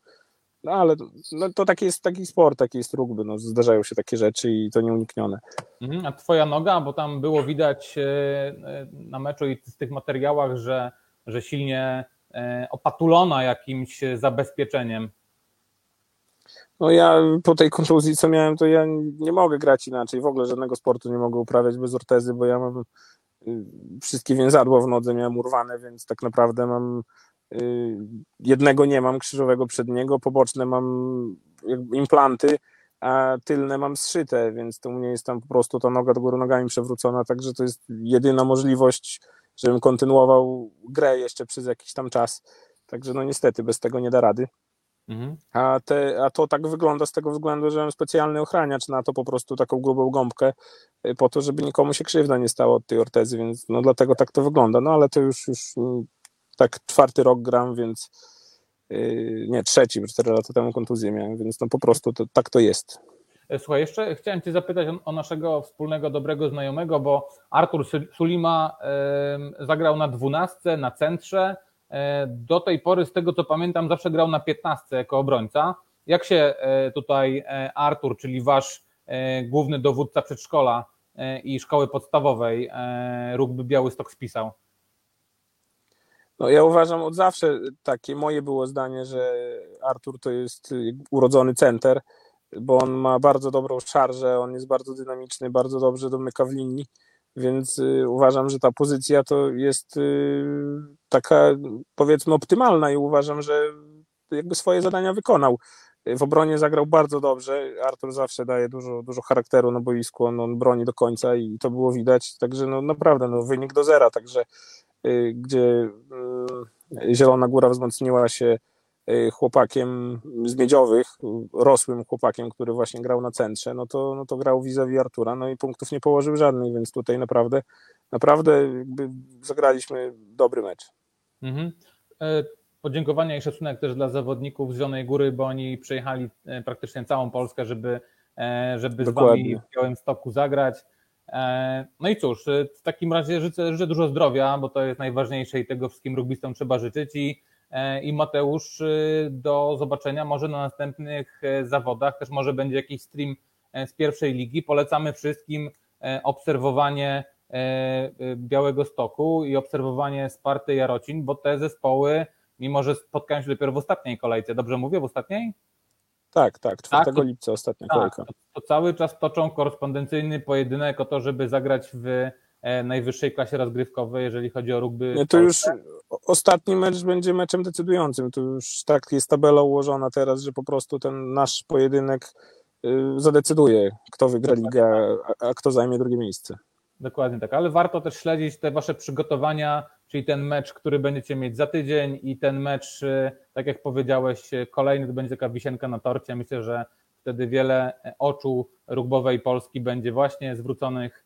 no ale no, to taki jest taki sport, taki jest rugby, no, zdarzają się takie rzeczy i to nieuniknione. Mhm, a twoja noga, bo tam było widać e, e, na meczu i w tych materiałach, że, że silnie e, opatulona jakimś zabezpieczeniem. No ja po tej kontuzji, co miałem, to ja nie mogę grać inaczej. W ogóle żadnego sportu nie mogę uprawiać bez ortezy, bo ja mam y, wszystkie więzadła w nodze miałem urwane, więc tak naprawdę mam jednego nie mam, krzyżowego przedniego, poboczne mam implanty, a tylne mam zszyte, więc to u mnie jest tam po prostu ta noga do góry nogami przewrócona, także to jest jedyna możliwość, żebym kontynuował grę jeszcze przez jakiś tam czas. Także no niestety bez tego nie da rady. Mhm. A, te, a to tak wygląda z tego względu, że mam specjalny ochraniacz na to po prostu taką grubą gąbkę y, po to, żeby nikomu się krzywda nie stało od tej ortezy, więc no dlatego tak to wygląda. No ale to już, już tak czwarty rok gram, więc yy, nie, trzeci, bo cztery lata temu kontuzję miałem, więc no po prostu to, tak to jest. E, słuchaj, jeszcze chciałem Cię zapytać o, naszego wspólnego dobrego znajomego, bo Artur Sulima zagrał na dwunastce, na centrze. E, do tej pory, z tego co pamiętam, zawsze grał na piętnastce jako obrońca. Jak się e, tutaj Artur, czyli Wasz główny dowódca przedszkola i szkoły podstawowej rugby Białystok spisał? No ja uważam od zawsze, takie moje było zdanie, że Artur to jest urodzony center, bo on ma bardzo dobrą szarżę, on jest bardzo dynamiczny, bardzo dobrze domyka w linii, więc y, uważam, że ta pozycja to jest y, taka powiedzmy optymalna i uważam, że jakby swoje zadania wykonał. W obronie zagrał bardzo dobrze. Artur zawsze daje dużo, dużo charakteru na boisku, on, on broni do końca i to było widać. Także no, naprawdę no, wynik do zera. Także gdzie y, Zielona Góra wzmocniła się y, chłopakiem z Miedziowych, rosłym chłopakiem, który właśnie grał na centrze, no to, no to grał vis-a-vis Artura, no i punktów nie położył żadnych, więc tutaj naprawdę, naprawdę zagraliśmy dobry mecz. Mhm. E, podziękowania i szacunek też dla zawodników z Zielonej Góry, bo oni przejechali e, praktycznie całą Polskę, żeby, e, żeby z Wami w Białymstoku zagrać. E, no i cóż, e, w takim razie życzę, życzę dużo zdrowia, bo to jest najważniejsze i tego wszystkim rugbystom trzeba życzyć i, e, i Mateusz do zobaczenia może na następnych zawodach, też może będzie jakiś stream z pierwszej ligi. Polecamy wszystkim obserwowanie Białego Stoku i obserwowanie Sparty Jarocin, bo te zespoły, mimo że spotkają się dopiero w ostatniej kolejce, dobrze mówię, w ostatniej? Tak, tak, 4 tak, lipca ostatnia tak, kolejka. To, to, cały czas toczą korespondencyjny pojedynek o to, żeby zagrać w e, najwyższej klasie rozgrywkowej, jeżeli chodzi o rugby. Nie, to już ostatni mecz będzie meczem decydującym. To już tak jest tabela ułożona teraz, że po prostu ten nasz pojedynek y, zadecyduje, kto wygra ligę, a kto zajmie drugie miejsce. Dokładnie tak, ale warto też śledzić te wasze przygotowania, czyli ten mecz, który będziecie mieć za tydzień i ten mecz, y, tak jak powiedziałeś, y, kolejny to będzie taka wisienka na torcie. Myślę, że wtedy wiele oczu rugbowej Polski będzie właśnie zwróconych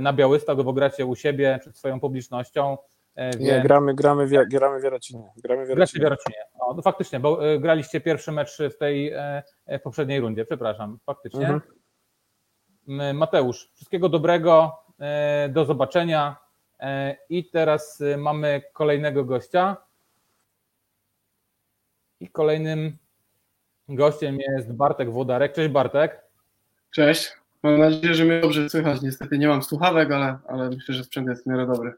na Białystok, bo gracie u siebie przed swoją publicznością. Nie, gramy, gramy, w, gramy w Jarocinie. Gramy w Jarocinie. Jarocinie. O, no faktycznie, bo graliście pierwszy mecz w tej w poprzedniej rundzie, przepraszam, faktycznie. Mhm. Mateusz, wszystkiego dobrego, do zobaczenia i teraz mamy kolejnego gościa. I kolejnym gościem jest Bartek Włodarek. Cześć Bartek. Cześć. Mam nadzieję, że mnie dobrze słychać. Niestety nie mam słuchawek, ale, ale myślę, że sprzęt jest w miarę dobry.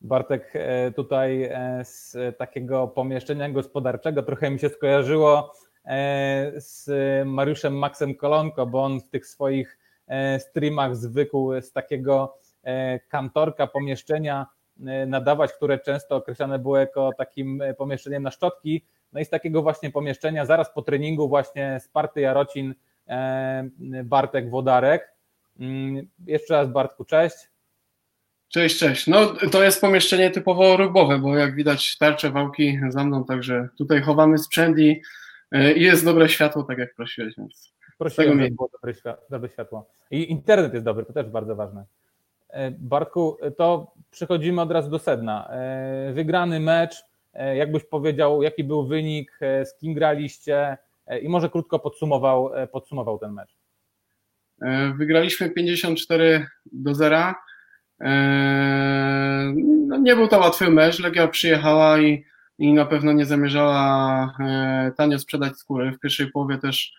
Bartek e, tutaj e, z takiego pomieszczenia gospodarczego trochę mi się skojarzyło e, z Mariuszem Maxem Kolonko, bo on w tych swoich streamach zwykł z takiego kantorka pomieszczenia nadawać, które często określane było jako takim pomieszczeniem na szczotki, no i z takiego właśnie pomieszczenia, zaraz po treningu właśnie Sparty Jarocin, e, Bartek Wodarek. Mm, jeszcze raz Bartku, cześć. Cześć, cześć. No to jest pomieszczenie typowo rugbowe, bo jak widać tarcze, wałki za mną, także tutaj chowamy sprzęt i, e, i jest dobre światło, tak jak prosiłeś. Więc Prosiłem, żeby było dobre światło. I internet jest dobry, to też bardzo ważne. E, Bartku, to przechodzimy od razu do sedna. Wygrany mecz, E, jakbyś powiedział, jaki był wynik, e, z kim graliście e, i może krótko podsumował, podsumował ten mecz. Wygraliśmy 54 do 0. No nie był to łatwy mecz. Legia przyjechała i, i na pewno nie zamierzała tanio sprzedać skóry. W pierwszej połowie też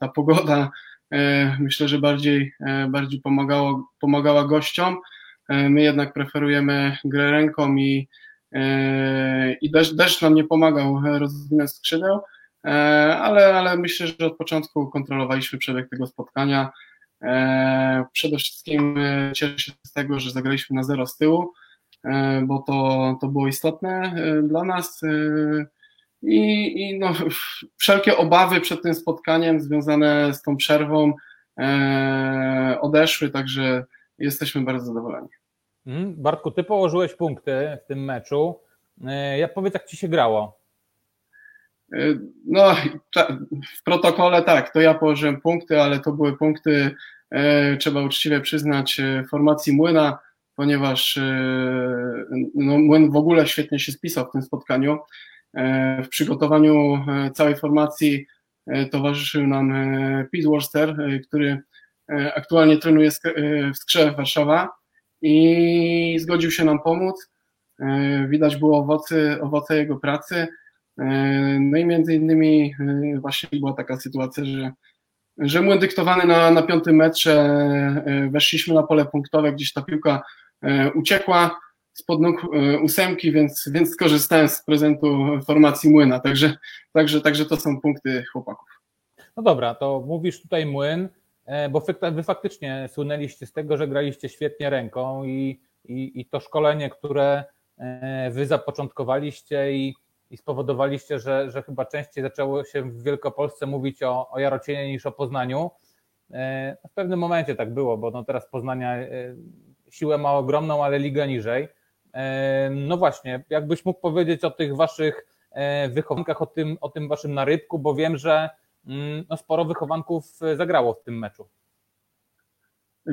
ta pogoda myślę, że bardziej, bardziej pomagało, pomagała gościom. E, my jednak preferujemy grę ręką i, e, i deszcz, deszcz nam nie pomagał rozwinąć skrzydeł, e, ale, ale myślę, że od początku kontrolowaliśmy przebieg tego spotkania. Przede wszystkim cieszę się z tego, że zagraliśmy na zero z tyłu, bo to, to było istotne dla nas. I, i no, wszelkie obawy przed tym spotkaniem związane z tą przerwą odeszły, także jesteśmy bardzo zadowoleni. Mhm. Bartku, ty położyłeś punkty w tym meczu. E, jak powiedz, jak ci się grało? E, no, w protokole tak, to ja położyłem punkty, ale to były punkty, e, trzeba uczciwie przyznać, formacji Młyna, ponieważ no, Młyn w ogóle świetnie się spisał w tym spotkaniu. W przygotowaniu całej formacji towarzyszył nam Pete Worcester, który aktualnie trenuje w Skrze Warszawa i zgodził się nam pomóc. E, widać było owoce, owoce jego pracy. E, no i między innymi e, właśnie była taka sytuacja, że, że młyn dyktowany na, na piątym metrze weszliśmy na pole punktowe, gdzieś ta piłka uciekła spod nóg ósemki, więc, więc skorzystałem z prezentu formacji młyna. Także, także, także to są punkty chłopaków. No dobra, to mówisz tutaj młyn. E, bo wy faktycznie słynęliście z tego, że graliście świetnie ręką i, i, i to szkolenie, które e, wy zapoczątkowaliście i, i spowodowaliście, że, że chyba częściej zaczęło się w Wielkopolsce mówić o, o Jarocinie niż o Poznaniu. E, w pewnym momencie tak było, bo no teraz Poznania siłę ma ogromną, ale liga niżej. No właśnie, jakbyś mógł powiedzieć o tych waszych wychowankach, o tym, o tym waszym narybku, bo wiem, że Mm, no sporo wychowanków e, zagrało w tym meczu.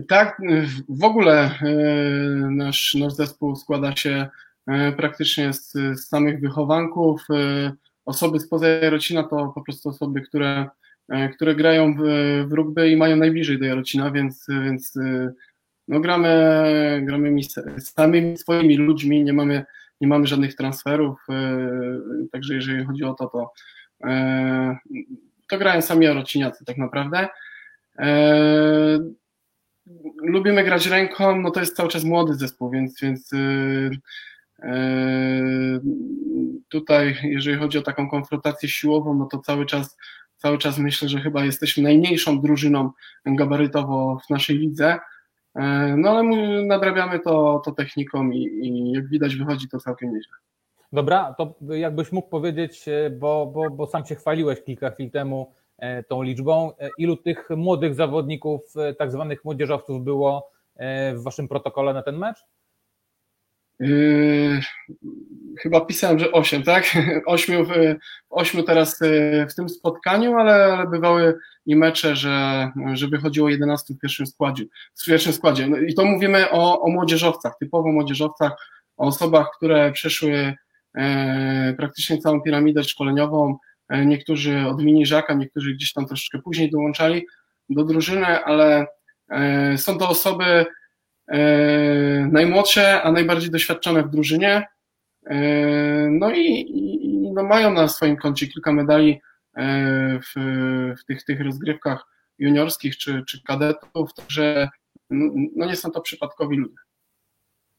Tak, w ogóle e, nasz, nasz zespół składa się e, praktycznie z, z samych wychowanków. Osoby spoza Jarocina to po prostu osoby, które, które grają w, w rugby i mają najbliżej do Jarocina, więc, więc no gramy, gramy samymi swoimi ludźmi, nie mamy, nie mamy żadnych transferów, także jeżeli chodzi o to, to to grają sami Jarociniacy tak naprawdę. E, lubimy grać ręką, no to jest cały czas młody zespół, więc, więc tutaj, jeżeli chodzi o taką konfrontację siłową, no to cały czas, cały czas myślę, że chyba jesteśmy najmniejszą drużyną gabarytowo w naszej lidze. E, no ale nadrabiamy to, to techniką i, i jak widać wychodzi to całkiem nieźle. Dobra, to jakbyś mógł powiedzieć, e, bo, bo, bo sam się chwaliłeś kilka chwil temu e, tą liczbą, ilu tych młodych zawodników, tak zwanych młodzieżowców było w waszym protokole na ten mecz? Yy, chyba pisałem, że 8, tak? 8 w, 8 teraz w tym spotkaniu, ale, bywały i mecze, że, że wychodziło 11 w pierwszym składzie. W pierwszym składzie. No I to mówimy o, o młodzieżowcach, typowo młodzieżowcach, o osobach, które przeszły e, praktycznie całą piramidę szkoleniową. Niektórzy od miniżaka, niektórzy gdzieś tam troszeczkę później dołączali do drużyny, ale e, są to osoby najmłodsze, a najbardziej doświadczone w drużynie. No i, i no mają na swoim koncie kilka medali w, w tych, tych rozgrywkach juniorskich czy, czy kadetów, także no nie są to przypadkowi ludzie.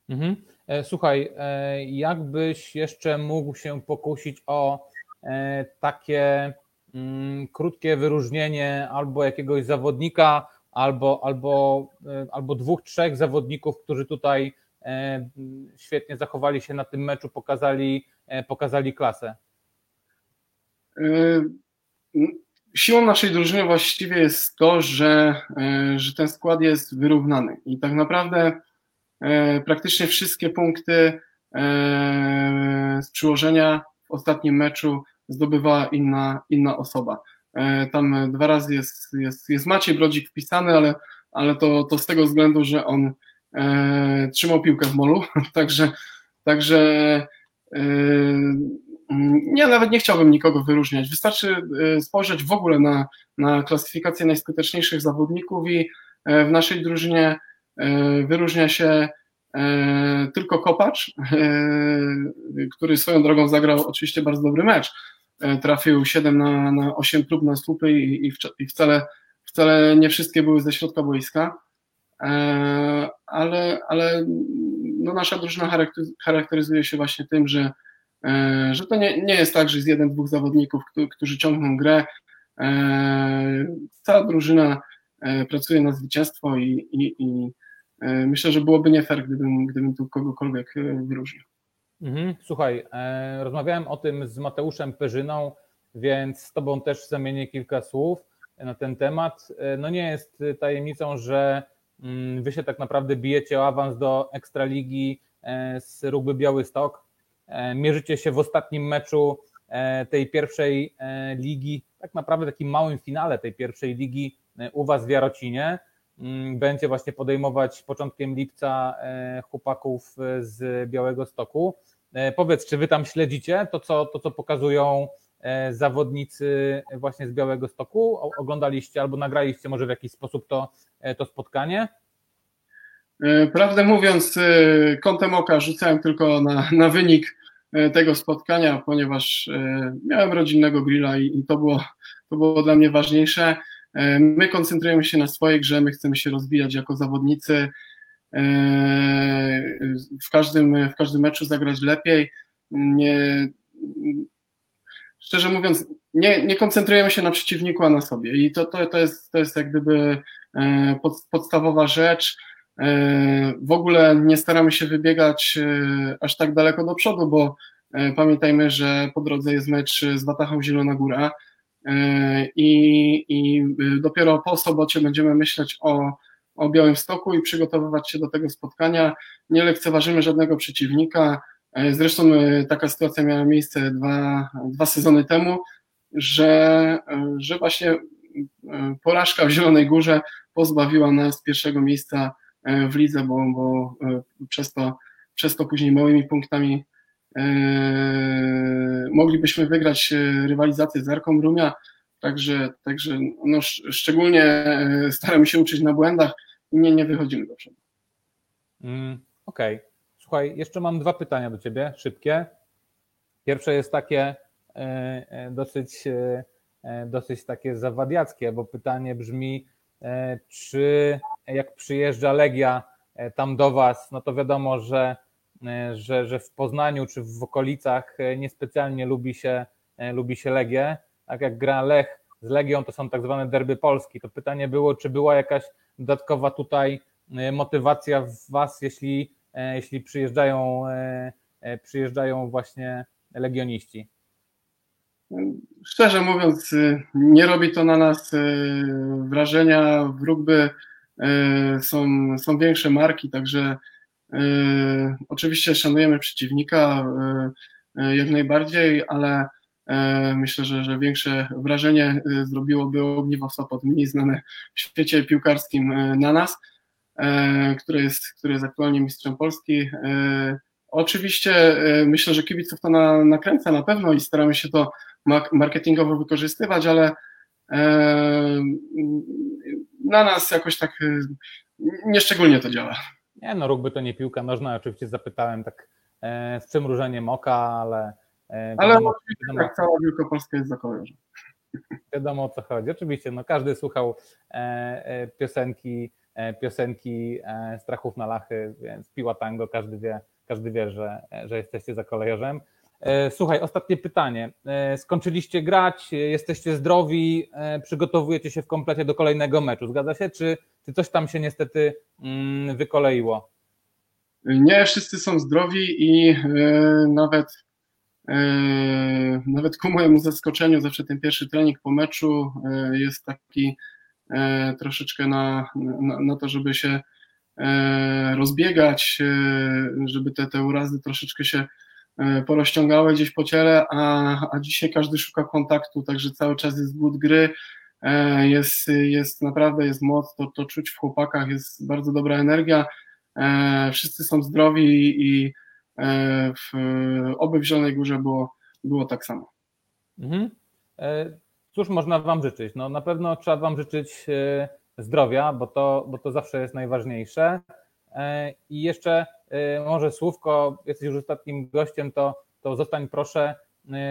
Mhm. E, słuchaj, e, jakbyś jeszcze mógł się pokusić o e, takie mm, krótkie wyróżnienie albo jakiegoś zawodnika, albo, albo, albo dwóch, trzech zawodników, którzy tutaj świetnie zachowali się na tym meczu, pokazali, pokazali klasę? Siłą naszej drużyny właściwie jest to, że, że ten skład jest wyrównany i tak naprawdę E, praktycznie wszystkie punkty e, z przyłożenia w ostatnim meczu zdobywała inna, inna osoba. E, tam dwa razy jest, jest, jest Maciej Brodzik wpisany, ale, ale to, to z tego względu, że on trzymał piłkę w molu, także, także nie, nawet nie chciałbym nikogo wyróżniać. Wystarczy spojrzeć w ogóle na, na klasyfikację najskuteczniejszych zawodników i w naszej drużynie E, wyróżnia się e, tylko Kopacz, e, który swoją drogą zagrał oczywiście bardzo dobry mecz. Trafił 7 na, na 8 prób na słupy i, i wcale, wcale nie wszystkie były ze środka boiska, ale, ale no nasza drużyna charakteryzuje się właśnie tym, że, że to nie, nie jest tak, że jest jeden, dwóch zawodników, którzy ciągną grę. Cała drużyna pracuje na zwycięstwo i, i, i E, myślę, że byłoby nie fair, gdybym, gdybym tu kogokolwiek e, wyróżnił. Mhm. Słuchaj, e, rozmawiałem o tym z Mateuszem Perzyną, więc z Tobą też zamienię kilka słów na ten temat. No nie jest tajemnicą, że mm, Wy się tak naprawdę bijecie o awans do Ekstraligi z Rugby Białystok. Mierzycie się w ostatnim meczu tej pierwszej ligi, tak naprawdę takim małym finale tej pierwszej ligi u Was w Jarocinie. Mm, będzie właśnie podejmować początkiem lipca e, chłopaków e, z Białego Stoku. E, powiedz, czy wy tam śledzicie to, co, to, co pokazują zawodnicy właśnie z Białego Stoku? Oglądaliście albo nagraliście może w jakiś sposób to, to spotkanie? Prawdę mówiąc, kątem oka rzucałem tylko na, na wynik tego spotkania, ponieważ miałem rodzinnego grilla i, i to, było, to było dla mnie ważniejsze. E, my koncentrujemy się na swojej grze, my chcemy się rozwijać jako zawodnicy, e, w każdym, w każdym meczu zagrać lepiej. Nie, szczerze mówiąc, nie, nie koncentrujemy się na przeciwniku, a na sobie. I to, to, to, jest, to jest jak gdyby e, pod, podstawowa rzecz. W ogóle nie staramy się wybiegać aż tak daleko do przodu, bo pamiętajmy, że po drodze jest mecz z Watachą Zielona Góra i, i dopiero po sobocie będziemy myśleć o, o Białym Stoku i przygotowywać się do tego spotkania. Nie lekceważymy żadnego przeciwnika. E, zresztą e, taka sytuacja miała miejsce dwa, dwa sezony temu, że, że właśnie porażka w Zielonej Górze pozbawiła nas pierwszego miejsca w lidze, bo, bo przez, to, przez to później małymi punktami moglibyśmy wygrać e, rywalizację z Arką Rumia, także, także no, szczególnie e, staramy się uczyć na błędach i nie, nie wychodzimy do przodu. Mm, Okej. Okay. Słuchaj, jeszcze mam dwa pytania do Ciebie, szybkie. Pierwsze jest takie e, dosyć, dosyć takie zawadiackie, bo pytanie brzmi, czy jak przyjeżdża Legia tam do Was, no to wiadomo, że że, że w Poznaniu czy w okolicach e, niespecjalnie lubi się, e, lubi się Legię. Tak jak gra Lech z Legią, to są tak zwane derby Polski. To pytanie było, czy była jakaś dodatkowa tutaj motywacja w Was, jeśli, jeśli przyjeżdżają, przyjeżdżają właśnie legioniści? Szczerze mówiąc, nie robi to na nas wrażenia. W rugby są, są większe marki, także Oczywiście szanujemy przeciwnika jak najbardziej, ale myślę, że, że większe wrażenie zrobiłoby Ogniwo Sopot, mniej znane w świecie piłkarskim na nas, który jest, który jest aktualnie mistrzem Polski. Oczywiście myślę, że kibiców to na, nakręca na pewno i staramy się to marketingowo wykorzystywać, ale na nas jakoś tak nieszczególnie to działa. Nie, no rugby to nie piłka nożna, oczywiście zapytałem tak e, z przymrużeniem oka, ale... E, ale wiadomo, wiadomo, tak cała Wielkopolska jest za kojarzem. Wiadomo o co chodzi. Oczywiście, no każdy słuchał e, piosenki, piosenki Strachów na Lachy, więc piła tango, każdy wie, każdy wie, że, że jesteście za kolejorzem. E, słuchaj, ostatnie pytanie. E, skończyliście grać, jesteście zdrowi, e, przygotowujecie się w komplecie do kolejnego meczu, zgadza się? Czy, czy coś tam się niestety mm, wykoleiło? Nie, wszyscy są zdrowi i nawet, nawet ku mojemu zaskoczeniu zawsze ten pierwszy trening po meczu jest taki troszeczkę na, na, na to, żeby się rozbiegać, żeby te, te urazy troszeczkę się E, porozciągałe gdzieś po ciele, a, a dzisiaj każdy szuka kontaktu, także cały czas jest głód gry, e, jest, jest naprawdę jest moc, to, to czuć w chłopakach, jest bardzo dobra energia, e, wszyscy są zdrowi i w, oby w Zielonej Górze było, było tak samo. Mhm. Cóż można Wam życzyć? No, na pewno trzeba Wam życzyć zdrowia, bo to, bo to zawsze jest najważniejsze. I jeszcze może słówko, jesteś już ostatnim gościem, to, to zostań proszę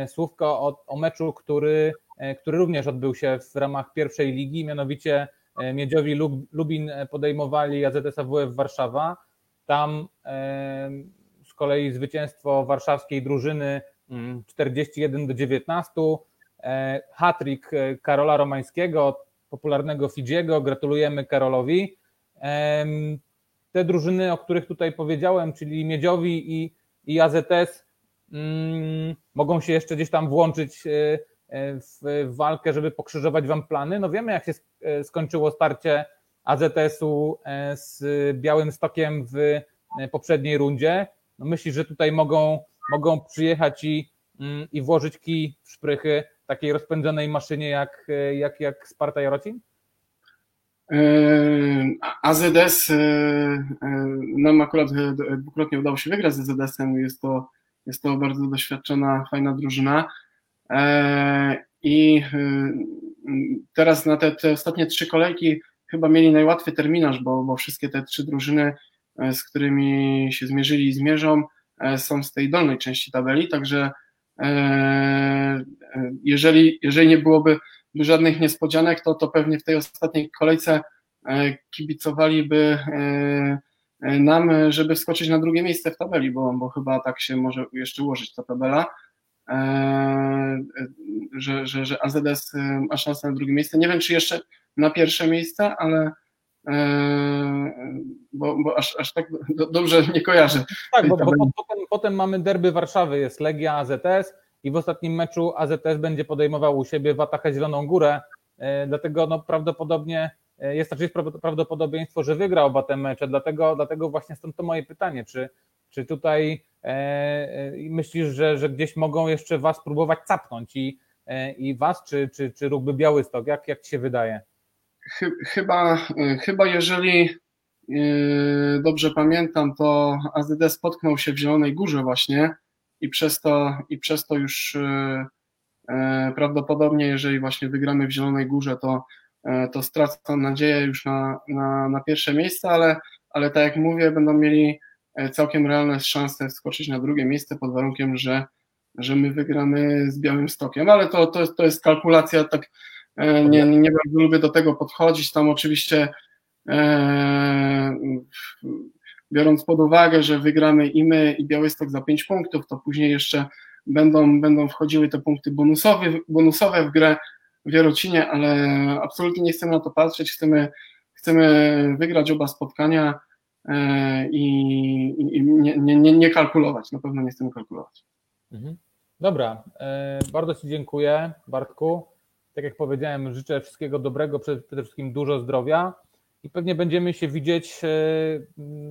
y, słówko o, o meczu, który, y, który również odbył się w ramach pierwszej ligi, mianowicie Miedziowi Lubin podejmowali AZS AWF Warszawa. Tam z kolei zwycięstwo warszawskiej drużyny 41 mm, do 19. Hatrik Karola Romańskiego, popularnego Fidziego. Gratulujemy Karolowi te drużyny, o których tutaj powiedziałem, czyli Miedziowi i, i AZS, mm, mogą się jeszcze gdzieś tam włączyć e, e, w, walkę, żeby pokrzyżować wam plany. No wiemy, jak się e, skończyło starcie AZS-u z Białym Stokiem w poprzedniej rundzie. No myślisz, że tutaj mogą, mogą przyjechać i, mm, i włożyć kij w szprychy takiej rozpędzonej maszynie jak, jak, jak Sparta Jarocin? AZS nam akurat dwukrotnie udało się wygrać z AZS-em. Jest to, jest to bardzo doświadczona, fajna drużyna. I teraz na te, te ostatnie trzy kolejki chyba mieli najłatwiej terminarz, bo, bo wszystkie te trzy drużyny, z którymi się zmierzyli i zmierzą, są z tej dolnej części tabeli, także jeżeli, jeżeli nie byłoby żadnych niespodzianek, to, to pewnie w tej ostatniej kolejce e, kibicowaliby e, e, nam, żeby wskoczyć na drugie miejsce w tabeli, bo, bo chyba tak się może jeszcze ułożyć ta tabela, że, że, że AZS ma szansę na drugie miejsce. Nie wiem, czy jeszcze na pierwsze miejsce, ale bo, bo aż, aż tak dobrze nie kojarzę. Tak, bo, bo potem, potem mamy derby Warszawy, jest Legia AZS, i w ostatnim meczu AZS będzie podejmował u siebie Watachę Zieloną Górę, e, dlatego no prawdopodobnie e, jest też prawdopodobieństwo, że wygra oba te mecze, dlatego, dlatego właśnie stąd to moje pytanie, czy, czy tutaj e, myślisz, że, że gdzieś mogą jeszcze Was próbować capnąć i, i Was, czy, czy, czy Rugby Białystok, jak, jak Ci się wydaje? Chyba, chyba jeżeli dobrze pamiętam, to AZD spotknął się w Zielonej Górze właśnie i przez to, i przez to już e, e, prawdopodobnie, jeżeli właśnie wygramy w Zielonej Górze, to, e, to stracą nadzieję już na, na, na pierwsze miejsce, ale, ale tak jak mówię, będą mieli całkiem realne szanse wskoczyć na drugie miejsce pod warunkiem, że, że my wygramy z Białym Stokiem, ale to, to, to jest kalkulacja, tak nie, nie bardzo lubię do tego podchodzić, tam oczywiście biorąc pod uwagę, że wygramy i my, i Białystok za 5 punktów, to później jeszcze będą, będą wchodziły te punkty bonusowe, bonusowe w grę w Jarocinie, ale absolutnie nie chcemy na to patrzeć, chcemy, chcemy wygrać oba spotkania e, i, i nie, nie, nie kalkulować, na pewno nie chcemy kalkulować. Mhm. Dobra, e, bardzo Ci dziękuję Bartku. Tak jak powiedziałem, życzę wszystkiego dobrego, przede wszystkim dużo zdrowia i pewnie będziemy się widzieć e,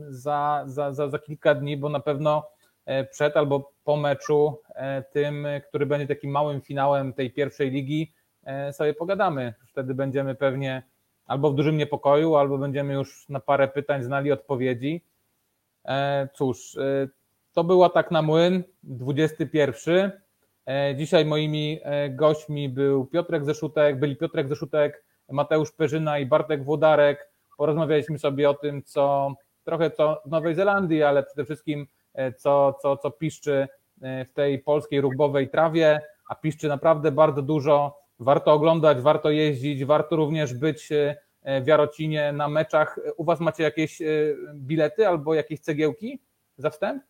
za, za, za, za kilka dni, bo na pewno e, przed albo po meczu e, tym, który będzie takim małym finałem tej pierwszej ligi, sobie pogadamy. Wtedy będziemy pewnie albo w dużym niepokoju, albo będziemy już na parę pytań znali odpowiedzi. Cóż, to była tak na młyn, 21. Dzisiaj moimi gośćmi był Piotrek Zeszutek, byli Piotrek Zeszutek, Mateusz Perzyna i Bartek Włodarek. Porozmawialiśmy sobie o tym, co trochę co w Nowej Zelandii, ale przede wszystkim e, co, co, co piszczy e, w tej polskiej rugbowej trawie, a piszczy naprawdę bardzo dużo. Warto oglądać, warto jeździć, warto również być e, w Jarocinie na meczach. U Was macie jakieś bilety albo jakieś cegiełki za wstęp?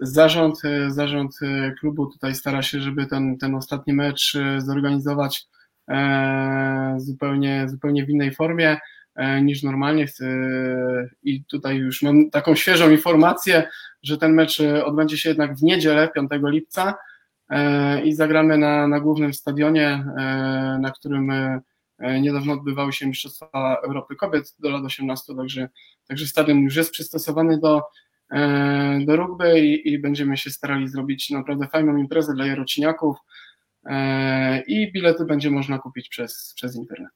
Zarząd, zarząd klubu tutaj stara się, żeby ten, ten ostatni mecz zorganizować zupełnie, zupełnie w innej formie. E, niż normalnie. I tutaj już mam taką świeżą informację, że ten mecz e, odbędzie się jednak w niedzielę, 5 lipca e, i zagramy na, na głównym stadionie, na którym niedawno odbywały się Mistrzostwa Europy Kobiet do lat 18, także, także stadion już jest przystosowany do, do rugby i, i będziemy się starali zrobić naprawdę fajną imprezę dla jarociniaków i bilety będzie można kupić przez, przez internet.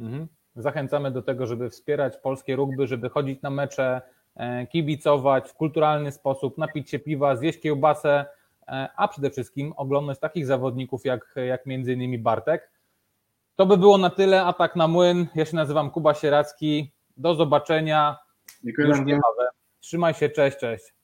Mhm. Zachęcamy do tego, żeby wspierać polskie rugby, żeby chodzić na mecze, e, kibicować w kulturalny sposób, napić się piwa, zjeść kiełbasę, e, a przede wszystkim oglądać takich zawodników jak, jak między innymi Bartek. To by było na tyle. Atak na młyn. Ja się nazywam Kuba Sieracki. Do zobaczenia. Dziękuję. Trzymaj się, cześć, cześć.